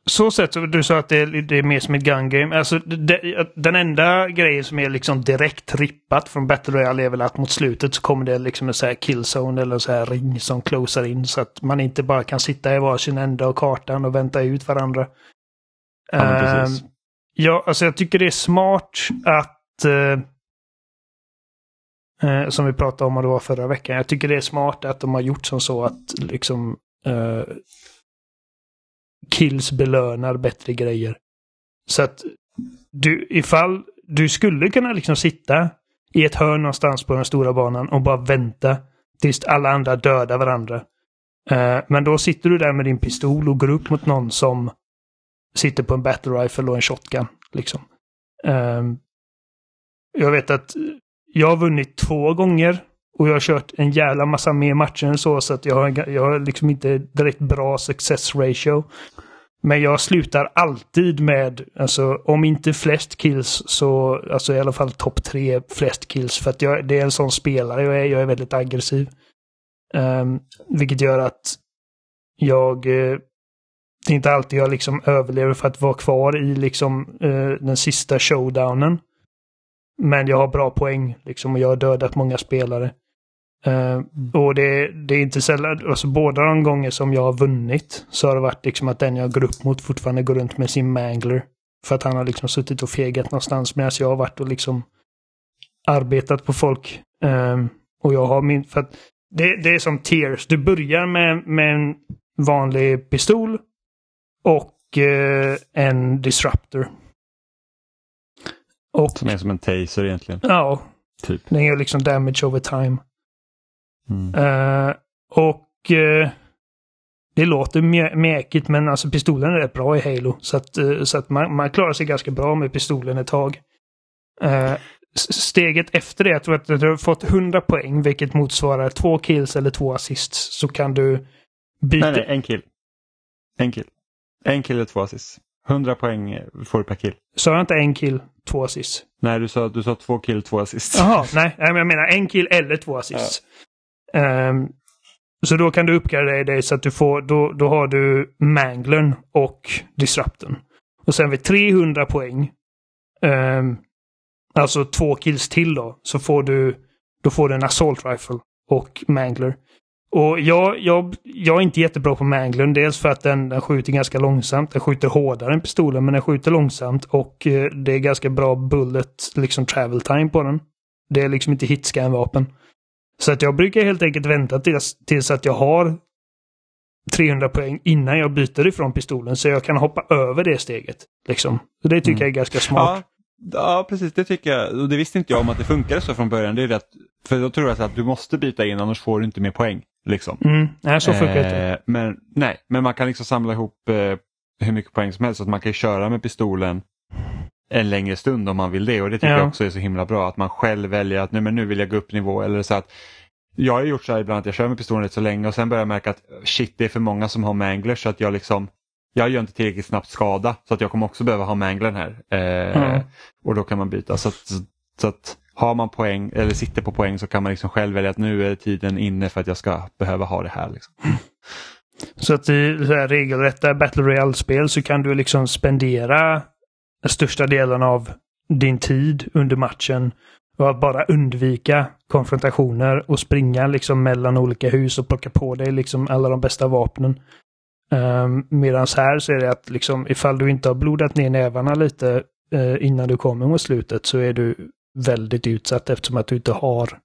så sett du sa att det är, det är mer som ett gun game. Alltså, det, den enda grejen som är liksom direkt rippat från Battle Royale är väl att mot slutet så kommer det liksom en så här killzone eller så här ring som closar in så att man inte bara kan sitta i varsin ända av kartan och vänta ut varandra. Ja, uh, ja, alltså jag tycker det är smart att uh, uh, som vi pratade om och det var förra veckan. Jag tycker det är smart att de har gjort som så att liksom eh, kills belönar bättre grejer. Så att du, ifall du skulle kunna liksom sitta i ett hörn någonstans på den stora banan och bara vänta tills alla andra dödar varandra. Men då sitter du där med din pistol och går upp mot någon som sitter på en battle rifle och en shotgun. Liksom. Um, jag vet att jag har vunnit två gånger och jag har kört en jävla massa mer matcher än så, så att jag har, jag har liksom inte direkt bra success ratio. Men jag slutar alltid med, alltså om inte flest kills så, alltså i alla fall topp tre flest kills. För att jag, det är en sån spelare, jag är, jag är väldigt aggressiv. Um, vilket gör att jag, uh, det är inte alltid jag liksom överlever för att vara kvar i liksom uh, den sista showdownen. Men jag har bra poäng liksom och jag har dödat många spelare. Uh, och det, det, är inte sällan, alltså båda de gånger som jag har vunnit så har det varit liksom att den jag går upp mot fortfarande går runt med sin mangler. För att han har liksom suttit och fegat någonstans medan jag har varit och liksom arbetat på folk. Um, och jag har min, för att det, det är som tears. Du börjar med, med en vanlig pistol och uh, en disruptor. Och, som är som en taser egentligen. Ja. Typ. Den gör liksom damage over time. Mm. Uh, och uh, det låter mjäkigt men alltså pistolen är rätt bra i Halo. Så att, uh, så att man, man, klarar sig ganska bra med pistolen ett tag. steget efter det, jag tror att du har fått 100 poäng vilket motsvarar två kills eller två assists. Så kan du byta... Nej, nej, en kill. En kill. En kill eller två assists. 100 poäng får du per kill. Sa jag inte en kill, två assists? Nej, du sa, du sa två kill, två assists. Jaha, nej. Jag menar en kill eller två assists. Ja. Um, så då kan du uppgradera dig så att du får, då, då har du Manglern och Disrupten. Och sen vid 300 poäng, um, alltså två kills till då, så får du, då får du en Assault Rifle och Mangler. Och jag, jag, jag är inte jättebra på Manglern, dels för att den, den skjuter ganska långsamt. Den skjuter hårdare än pistolen, men den skjuter långsamt och uh, det är ganska bra bullet, liksom travel time på den. Det är liksom inte hitscan-vapen. Så att jag brukar helt enkelt vänta tills, tills att jag har 300 poäng innan jag byter ifrån pistolen så jag kan hoppa över det steget. Liksom. Så det tycker mm. jag är ganska smart. Ja, ja, precis. Det tycker jag. Och det visste inte jag om att det funkade så från början. Det är rätt, för då tror jag att du måste byta in annars får du inte mer poäng. Liksom. Mm. Nej, så funkar det. Eh, men, nej, men man kan liksom samla ihop eh, hur mycket poäng som helst. Så att man kan köra med pistolen en längre stund om man vill det och det tycker ja. jag också är så himla bra att man själv väljer att nej, men nu vill jag gå upp nivå eller så att jag har gjort så här ibland att jag kör med pistolen rätt så länge och sen börjar jag märka att shit det är för många som har manglers så att jag liksom jag gör inte tillräckligt snabbt skada så att jag kommer också behöva ha manglern här. Eh, mm. Och då kan man byta. Så att, så att har man poäng eller sitter på poäng så kan man liksom själv välja att nu är tiden inne för att jag ska behöva ha det här. Liksom. Så att i så här regelrätta Battle Royale-spel så kan du liksom spendera den största delen av din tid under matchen och att bara undvika konfrontationer och springa liksom mellan olika hus och plocka på dig liksom alla de bästa vapnen. Ehm, um, Medan här så är det att liksom ifall du inte har blodat ner nävarna lite uh, innan du kommer mot slutet så är du väldigt utsatt eftersom att du inte har,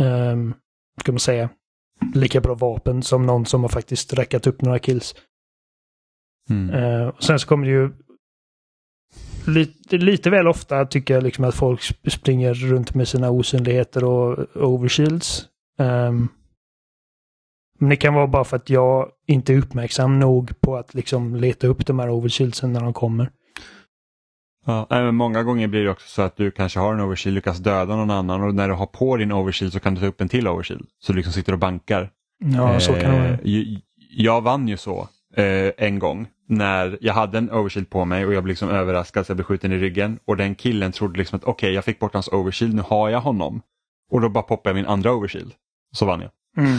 um, ska man säga, lika bra vapen som någon som har faktiskt räckat upp några kills. Mm. Uh, och sen så kommer det ju lite, lite väl ofta tycker jag liksom att folk springer runt med sina osynligheter och overshields. Um, men det kan vara bara för att jag inte är uppmärksam nog på att liksom leta upp de här overshieldsen när de kommer. Ja, men många gånger blir det också så att du kanske har en overshield, lyckas döda någon annan och när du har på din overshield så kan du ta upp en till overshield. Så du liksom sitter och bankar. Ja, så kan det vara. Eh, jag vann ju så eh, en gång när jag hade en overshield på mig och jag blev liksom överraskad så jag blev skjuten i ryggen och den killen trodde liksom att okej okay, jag fick bort hans overshield, nu har jag honom. Och då bara poppade jag min andra overshield. Så vann jag. Mm.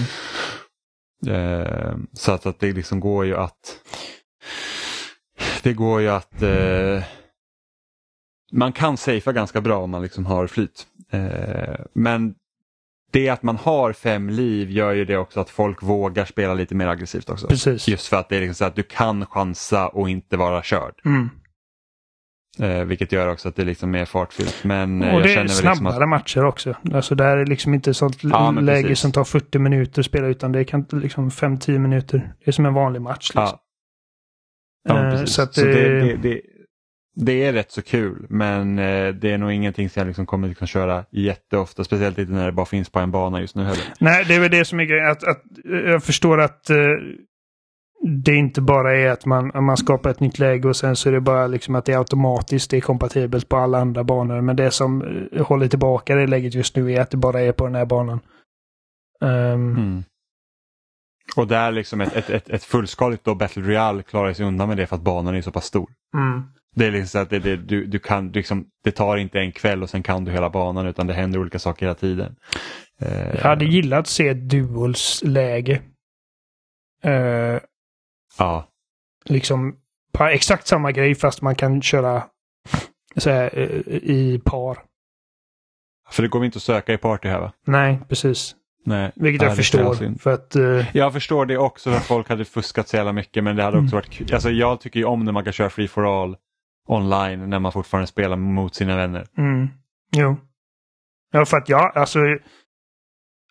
Eh, så att, att, det liksom går ju att det går ju att eh, man kan safea ganska bra om man liksom har flyt. Eh, men det att man har fem liv gör ju det också att folk vågar spela lite mer aggressivt också. Precis. Just för att det är liksom så att du kan chansa och inte vara körd. Mm. Eh, vilket gör också att det är liksom mer fartfyllt. Men, eh, och det är liksom snabbare liksom att... matcher också. Alltså det är liksom inte sånt ja, läge precis. som tar 40 minuter att spela utan det kan liksom 5-10 minuter. Det är som en vanlig match. Liksom. Ja. ja eh, så, att, så det, det, det, är rätt så kul men eh, det är nog ingenting som jag liksom kommer liksom köra jätteofta. Speciellt inte när det bara finns på en bana just nu heller. Nej, det är väl det som är grejen. Att, att, jag förstår att uh, det inte bara är att man, man skapar ett nytt läge och sen så är det bara liksom att det är automatiskt det är kompatibelt på alla andra banor. Men det som uh, håller tillbaka det läget just nu är att det bara är på den här banan. Um, mm. Och där liksom ett, ett, ett, ett fullskaligt då Battle Royale klarar sig undan med det för att banan är så pass stor. mm. Det är liksom så att det, det, du, du kan, liksom, det tar inte en kväll och sen kan du hela banan utan det händer olika saker hela tiden. Eh, Jag hade gillat att se ett duels-läge. Uh, ja. liksom på exakt samma grej fast man kan köra så här, uh, i par. För det går inte att söka i party här va? Nej, precis. Nej. Vilket Ja, jag förstår. För att... Uh, Jag förstår det också för att folk hade fuskat så jävla mycket men det hade också varit kul. Alltså jag tycker ju om när man kan köra free for all online när man fortfarande spelar mot sina vänner. mm, jo. Ja, för att jag, alltså...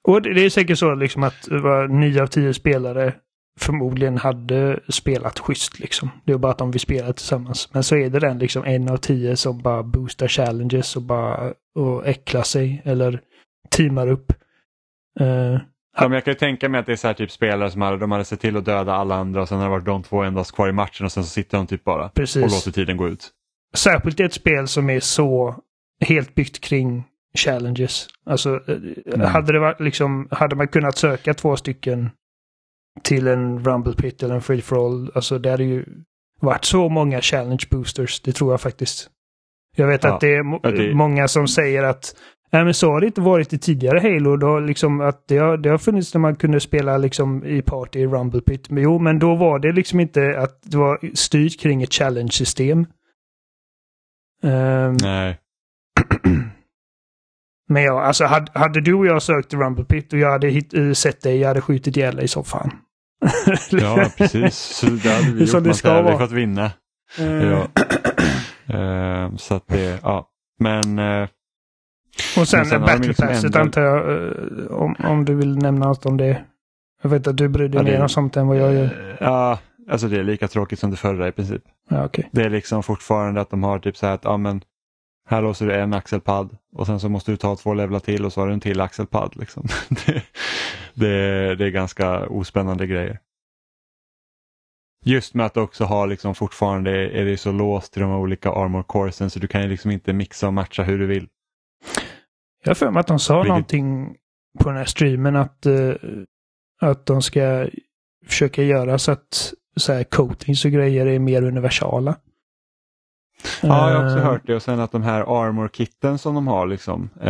Och det är säkert så liksom att nio av tio spelare förmodligen hade spelat schysst liksom. Det är bara att de vill spela tillsammans. Men så är det den liksom en av tio som bara boostar challenges och bara och äcklar sig eller teamar upp. Uh, Ja, men jag kan ju tänka mig att det är så här typ spelare som hade, de hade sett till att döda alla andra och sen har det varit de två endast kvar i matchen och sen så sitter de typ bara Precis. och låter tiden gå ut. Särskilt i ett spel som är så helt byggt kring challenges. Alltså, eh, hade, det varit, liksom, hade man kunnat söka två stycken till en Rumble Pit eller en Free for All, alltså det hade ju varit så många challenge boosters, det tror jag faktiskt. Jag vet Ja. att det är det- många som säger att Nej men så har det inte varit i tidigare Halo. Då liksom att det, har, det har funnits när man kunde spela liksom i party i Rumble Pit. Men jo, men då var det liksom inte att det var styrt kring ett challenge-system. Ehm, Nej. <clears throat> men ja, alltså hade, hade du och jag sökt Rumble Pit och jag hade hit, eh, sett dig, jag hade skjutit ihjäl dig i soffan. <laughs> Ja, precis. Så det hade vi gjort. det Man för att vinna. Eh, Ja. <clears throat> Eh, så att det, ja. Men eh, Och sen, sen Battle liksom Passet ändrat- antar jag, eh, om, om du vill nämna något om det. Jag vet att du bryr dig Ja, mer om sånt än vad jag gör. ja, alltså det är lika tråkigt som det förra i princip. Ja, okej. Det är liksom fortfarande att de har typ så här att ja, men här låser du en axelpadd och sen så måste du ta två levlar till och så har du en till axelpadd. Liksom. <laughs> det, det, det är ganska ospännande grejer. Just med att också ha liksom fortfarande är det så låst till de olika armor coursen så du kan ju liksom inte mixa och matcha hur du vill. Jag har för mig att de sa Vilket- någonting på den här streamen att, eh, att de ska försöka göra så att så här, coatings och grejer är mer universala. Ja, jag har också Eh, hört det och sen att de här armor-kitten som de har liksom, eh,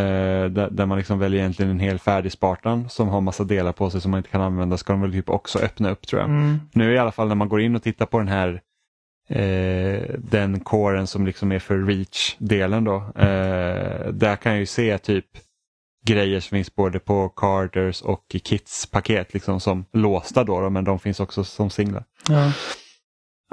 där, där man liksom väljer egentligen en hel färdig Spartan som har massa delar på sig som man inte kan använda ska de väl typ också öppna upp tror jag. Mm, Nu i alla fall när man går in och tittar på den här eh, den kåren som liksom är för reach-delen då. Eh, där kan jag ju se typ grejer som finns både på Carters och i Kits paket liksom som låsta då, då men de finns också som singlar. ja.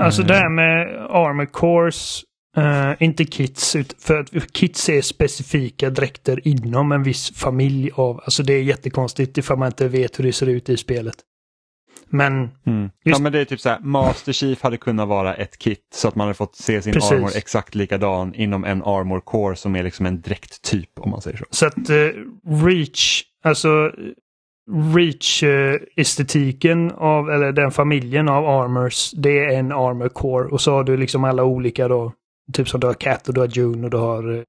Alltså Mm. det här med armor cores, eh, inte kits, för att kits är specifika dräkter inom en viss familj av, alltså det är jättekonstigt ifall man inte vet hur det ser ut i spelet. Men Mm. Just- Ja men det är typ så här, Master Chief hade kunnat vara ett kit så att man hade fått se sin Precis. armor exakt likadan inom en armor core som är liksom en dräkttyp om man säger så. Så att eh, Reach, alltså Reach-estetiken av, eller den familjen av armors, det är en armor core. Och så har du liksom alla olika då, typ som du har Cat och du har June och du har eh,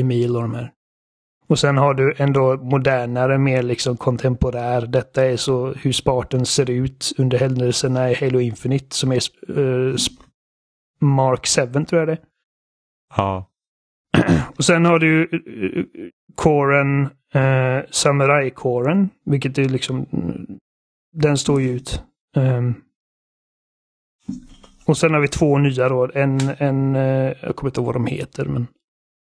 Emil och de här. Och sen har du ändå modernare, mer liksom kontemporär. Detta är så hur Spartan ser ut under händelserna i Halo Infinite som är eh, sp- Mark 7 tror jag det. Ja. Och sen har du uh, kåren, uh, Samurai-kåren, vilket är liksom, den står ju ut. Ehm. och sen har vi två nya då, en, en eh, jag kommer inte ihåg vad de heter, men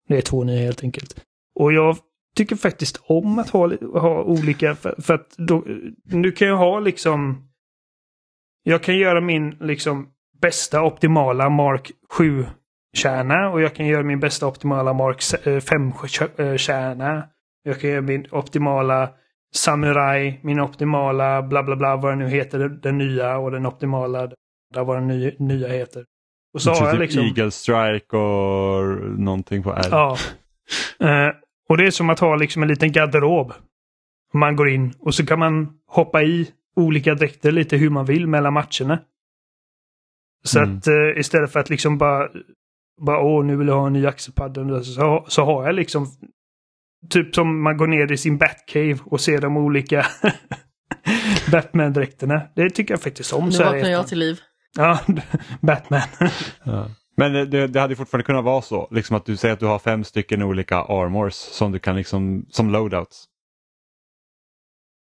det är två nya helt enkelt. Och jag tycker faktiskt om att ha, ha olika, för, för att då, nu kan jag ha liksom, jag kan göra min liksom bästa optimala Mark 7 kärna och jag kan göra min bästa optimala Mark 5-kärna. Jag kan göra min optimala Samurai, min optimala bla bla bla vad det nu heter, den nya och den optimala där vad den nya, nya heter. Och så har jag typ liksom... Eagle Strike och någonting på R. Ja. <laughs> Eh, och det är som att ha liksom en liten garderob. Man går in och så kan man hoppa i olika dräkter lite hur man vill mellan matcherna. Så Mm. att eh, istället för att liksom bara, bara åh nu vill jag ha en ny axelpadda så, så har jag liksom typ som man går ner i sin Batcave och ser de olika <laughs> Batman-dräkterna. Det tycker jag faktiskt om. Nu vaknar jag till liv. Ja, <laughs> Batman. Ja. Men det- det, hade fortfarande kunnat vara så, liksom att du säger att du har fem stycken olika armors som du kan liksom, som loadouts.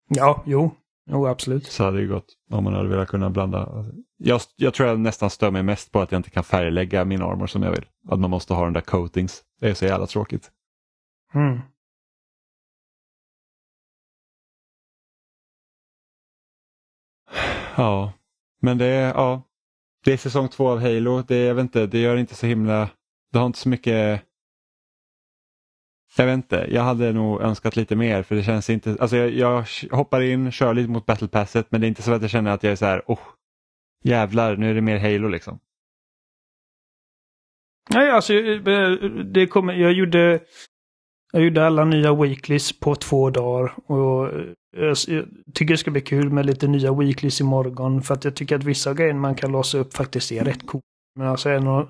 ja, jo. Jo, absolut. Så hade det gått om man hade velat kunna blanda. Jag, jag tror jag nästan stör mig mest på att jag inte kan färglägga min armor som jag vill. Att man måste ha den där coatings. Det är så jävla tråkigt. Mm. Ja, men det är, ja, det är säsong två av Halo. Det, jag vet inte, det gör inte så himla, det har inte så mycket jag vet inte, jag hade nog önskat lite mer för det känns inte, alltså jag, jag hoppar in, kör lite mot Battle Passet men det är inte så att jag känner att jag är så här, oh, jävlar nu är det mer Halo liksom. Nej, alltså eh, det kommer, jag gjorde, jag gjorde alla nya weeklies på två dagar. Och eh, Eh, jag, eh, tycker det ska bli kul med lite nya weeklies imorgon. För att jag tycker att vissa grejer man kan låsa upp faktiskt är rätt coolt. Men alltså en och,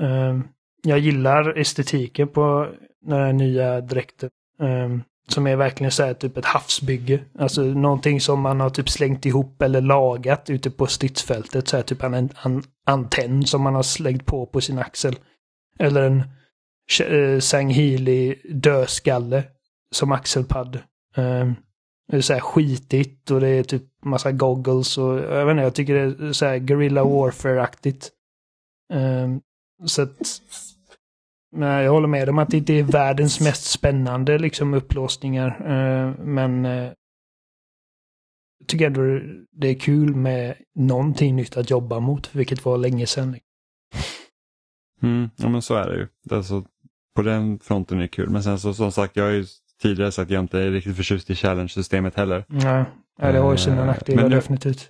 eh, jag gillar estetiken på den här nya dräkten. Eh, som är verkligen så här typ ett havsbygge. Alltså någonting som man har typ slängt ihop eller lagat ute på stridsfältet. Så här typ en an antenn som man har slängt på på sin axel. Eller en eh, Sang Healy dödskalle som axelpadd. Eh, det är så här skitigt och det är typ massa goggles och jag vet inte, jag tycker det är så här guerrilla warfare-aktigt. Eh, så att Nej, jag håller med om att det inte är världens mest spännande liksom upplåsningar. Eh, men eh, jag tycker ändå det är kul med någonting nytt att jobba mot, vilket var länge sedan. Mm, ja men så är det ju. Alltså, på den fronten är det kul. Men sen så som sagt, jag har ju tidigare sagt jag inte är riktigt förtjust i challenge-systemet heller. Nej, ja, det har ju sina Eh, nackdelar nu- definitivt.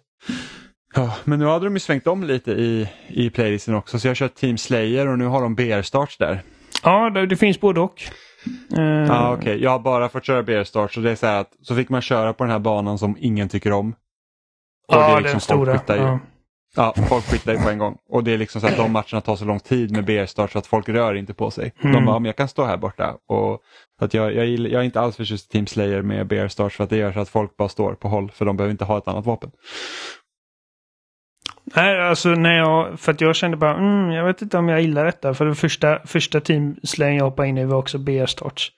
Ja, men nu hade de ju svängt om lite i, i playlisten också så jag har kört Team Slayer och nu har de BR-starts där. Ja, det, det finns både och. Eh, Ja okej, jag har bara fått köra BR-starts och det är så här att så fick man köra på den här banan som ingen tycker om. Och det är ja, liksom den stora. Ja. Ja, folk skittar ju på en gång. Och det är liksom så att de <clears throat> matcherna tar så lång tid med BR-start så att folk rör inte på sig. Mm. De bara, men jag kan stå här borta. Och att jag, jag, jag är inte alls förtjust i Team Slayer med BR-start för att det gör så att folk bara står på håll för de behöver inte ha ett annat vapen. Nej, alltså när jag, för att jag kände bara, mm, jag vet inte om jag gillar detta. För det första, första teamsläng jag hoppade in i var också BR-starts.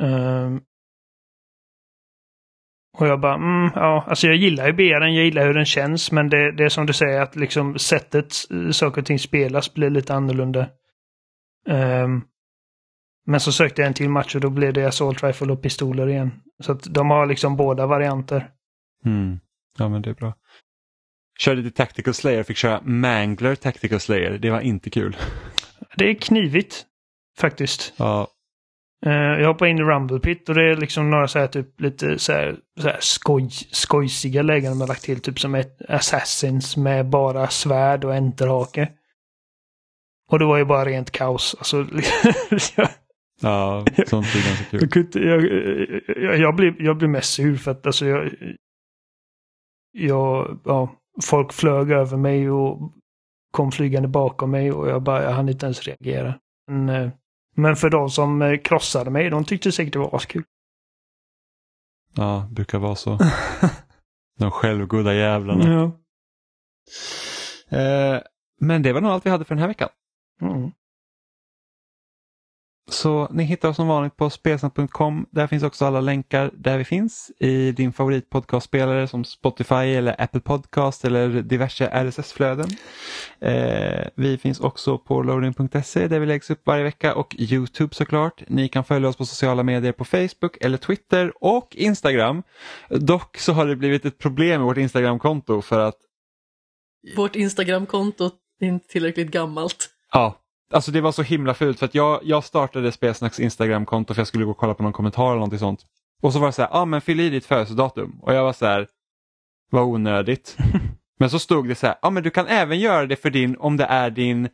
Ehm, och jag bara, mm, ja, alltså jag gillar ju BR, jag gillar hur den känns, men det, det är som du säger att liksom sättet saker och ting spelas blir lite annorlunda. Ehm, men så sökte jag en till match och då blev det assault rifle och pistoler igen. Så att de har liksom båda varianter. Mm. Ja men det är bra. Körde lite Tactical Slayer, fick köra Mangler Tactical Slayer. Det var inte kul. Det är knivigt, faktiskt. Ja, jag hoppar in i Rumble Pit och det är liksom några så här typ lite så här, så här skoj, skojsiga lägen de har lagt till. Typ som ett Assassins med bara svärd och enterhake. Och det var ju bara rent kaos. Alltså, <laughs> jag, ja sånt är ganska kul. jag, kunde jag, jag, jag, blir, jag blir mest sur för att alltså jag, jag, ja, folk flög över mig och kom flygande bakom mig och jag bara, jag hann inte ens reagera. Men, eh, men för de som eh, krossade mig, de tyckte säkert det var askul. Ja, brukar vara så. <laughs> De självgoda jävlarna. Ja. Eh, men det var nog allt vi hade för den här veckan. Mm. Så ni hittar oss som vanligt på spelsnack.com. Där finns också alla länkar där vi finns i din favoritpodcastspelare som Spotify eller Apple Podcast eller diverse RSS-flöden. Eh, vi finns också på loading.se där vi läggs upp varje vecka och Youtube såklart. Ni kan följa oss på sociala medier på Facebook eller Twitter och Instagram. Dock så har det blivit ett problem med vårt Instagramkonto för att Vårt Instagramkonto är inte tillräckligt gammalt. Ja, alltså det var så himla fult för att jag, jag startade Spelsnacks Instagramkonto för jag skulle gå och kolla på någon kommentar eller någonting sånt. Och så var det så här, ja ah, men fyll i ditt födelsedatum. Och jag var så här, vad onödigt. <laughs> Men så stod det så här, ja men du kan även göra det för din, om det är din,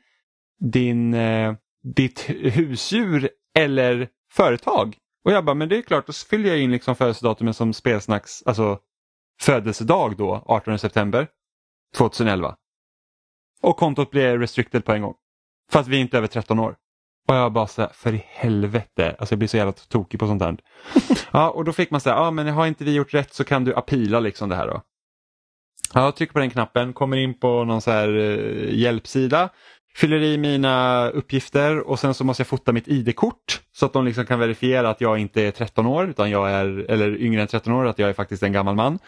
din, eh, ditt husdjur eller företag. Och jag bara, men det är klart, då fyller jag in liksom födelsedatumet som spelsnacks, alltså födelsedag då, 18 september 2011. Och kontot blir restricted på en gång. För att vi är inte över 13 år. Och jag bara så här, för i helvete, alltså jag blir så jävla tokig på sånt här. <laughs> ja, och då fick man säga, ja men har inte vi gjort rätt så kan du apila liksom det här då. Ja, jag trycker på den knappen, kommer in på någon så här uh, hjälpsida, fyller i mina uppgifter och sen så måste jag fota mitt ID-kort så att de liksom kan verifiera att jag inte är 13 år utan jag är, eller yngre än 13 år, att jag är faktiskt en gammal man.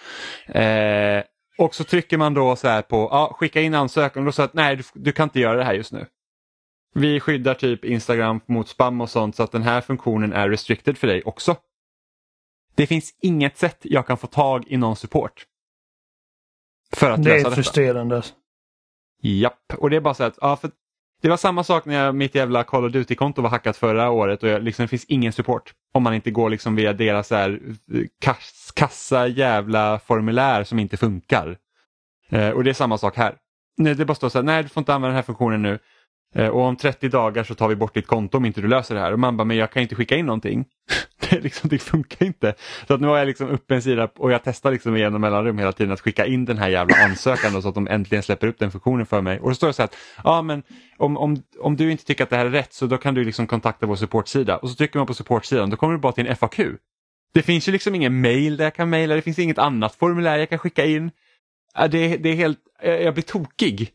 Eh, och så trycker man då så här på, ja, skicka in ansökan och då säger att nej, du, du kan inte göra det här just nu. Vi skyddar typ Instagram mot spam och sånt så att den här funktionen är restricted för dig också. Det finns inget sätt jag kan få tag i någon support. För att Det lösa är detta. frustrerande. Japp, och det är bara så att, ja, för det var samma sak när jag, mitt jävla Call of Duty-konto var hackat förra året och jag, liksom, det finns ingen support. Om man inte går liksom via deras så här, kass, kassa jävla formulär som inte funkar. Eh, och det är samma sak här. Nej, det bara står så här, nej du får inte använda den här funktionen nu. Eh, och om 30 dagar så tar vi bort ditt konto om inte du löser det här. Och man bara, men jag kan inte skicka in någonting. <laughs> det, liksom, det funkar inte. Så att nu har jag liksom uppe en sida och jag testar liksom igenom mellanrum hela tiden att skicka in den här jävla ansökan och så att de äntligen släpper upp den funktionen för mig. Och då står det så här att, ja men om, om, om du inte tycker att det här är rätt så då kan du liksom kontakta vår supportsida. Och så trycker man på supportsidan, då kommer du bara till en FAQ. Det finns ju liksom ingen mail där jag kan mejla, det finns inget annat formulär jag kan skicka in. Äh, det, det är helt, jag blir tokig.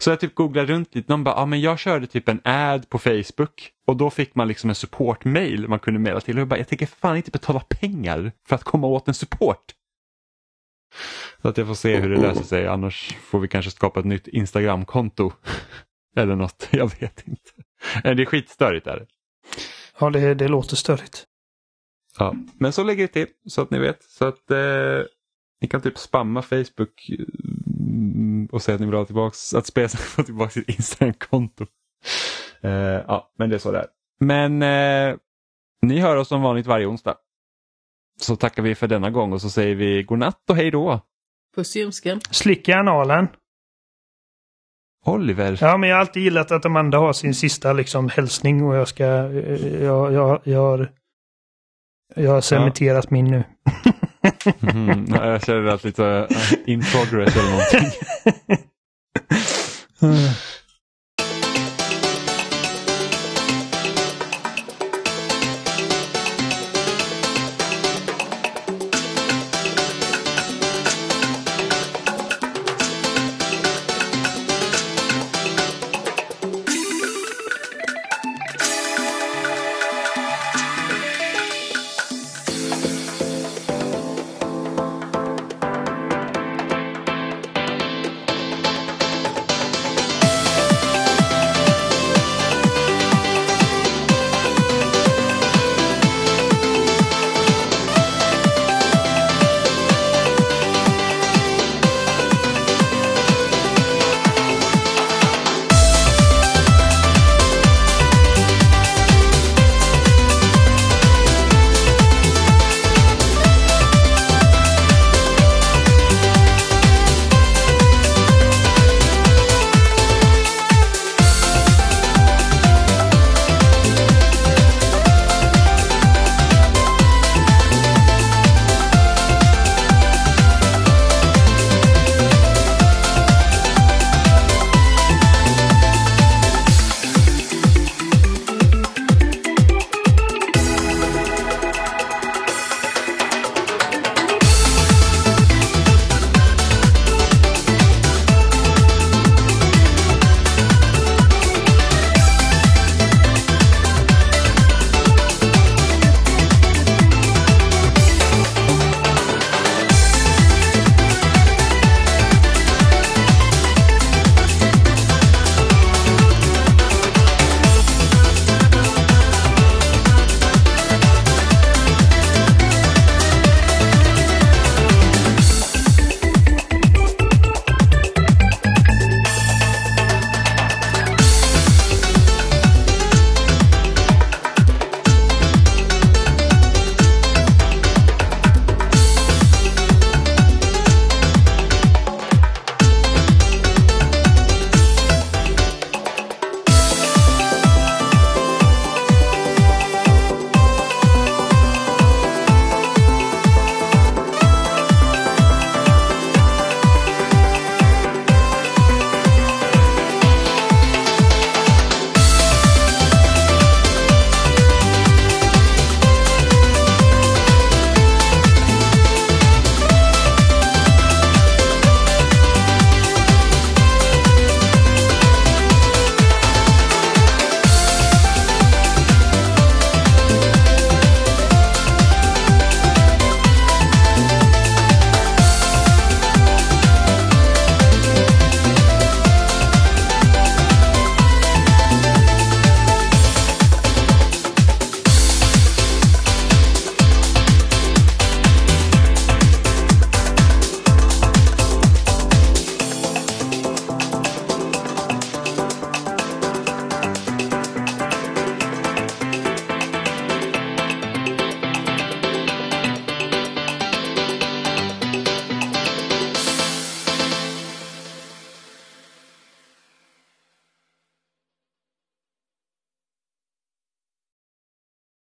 Så jag typ googlade runt lite, någon bara, ja men jag körde typ en ad på Facebook och då fick man liksom en support-mail man kunde mejla till. Och jag bara, jag tänker fan inte betala pengar för att komma åt en support. Så att jag får se hur det löser sig, annars får vi kanske skapa ett nytt Instagram-konto. <laughs> Eller något, <laughs> jag vet inte. Eh, Det är skitstörigt är det. Ja, det, det låter störigt. Ja. Men så lägger det till så att ni vet. Så att eh, ni kan typ spamma Facebook och säga att ni vill ha tillbaks, att spela <laughs> få tillbaka sitt Instagram-konto. Eh, ja, men det är så det är. Men eh, ni hör oss som vanligt varje onsdag. Så tackar vi för denna gång och så säger vi godnatt och hej då. Puss i ljumsken. Slicka analen. Oliver. Ja, men jag har alltid gillat att Amanda har sin sista liksom hälsning och jag ska... eh, Jag, jag, jag har... Jag har cementerat min nu. <laughs> Mm, jag känner att lite uh, in progress eller någonting. <laughs>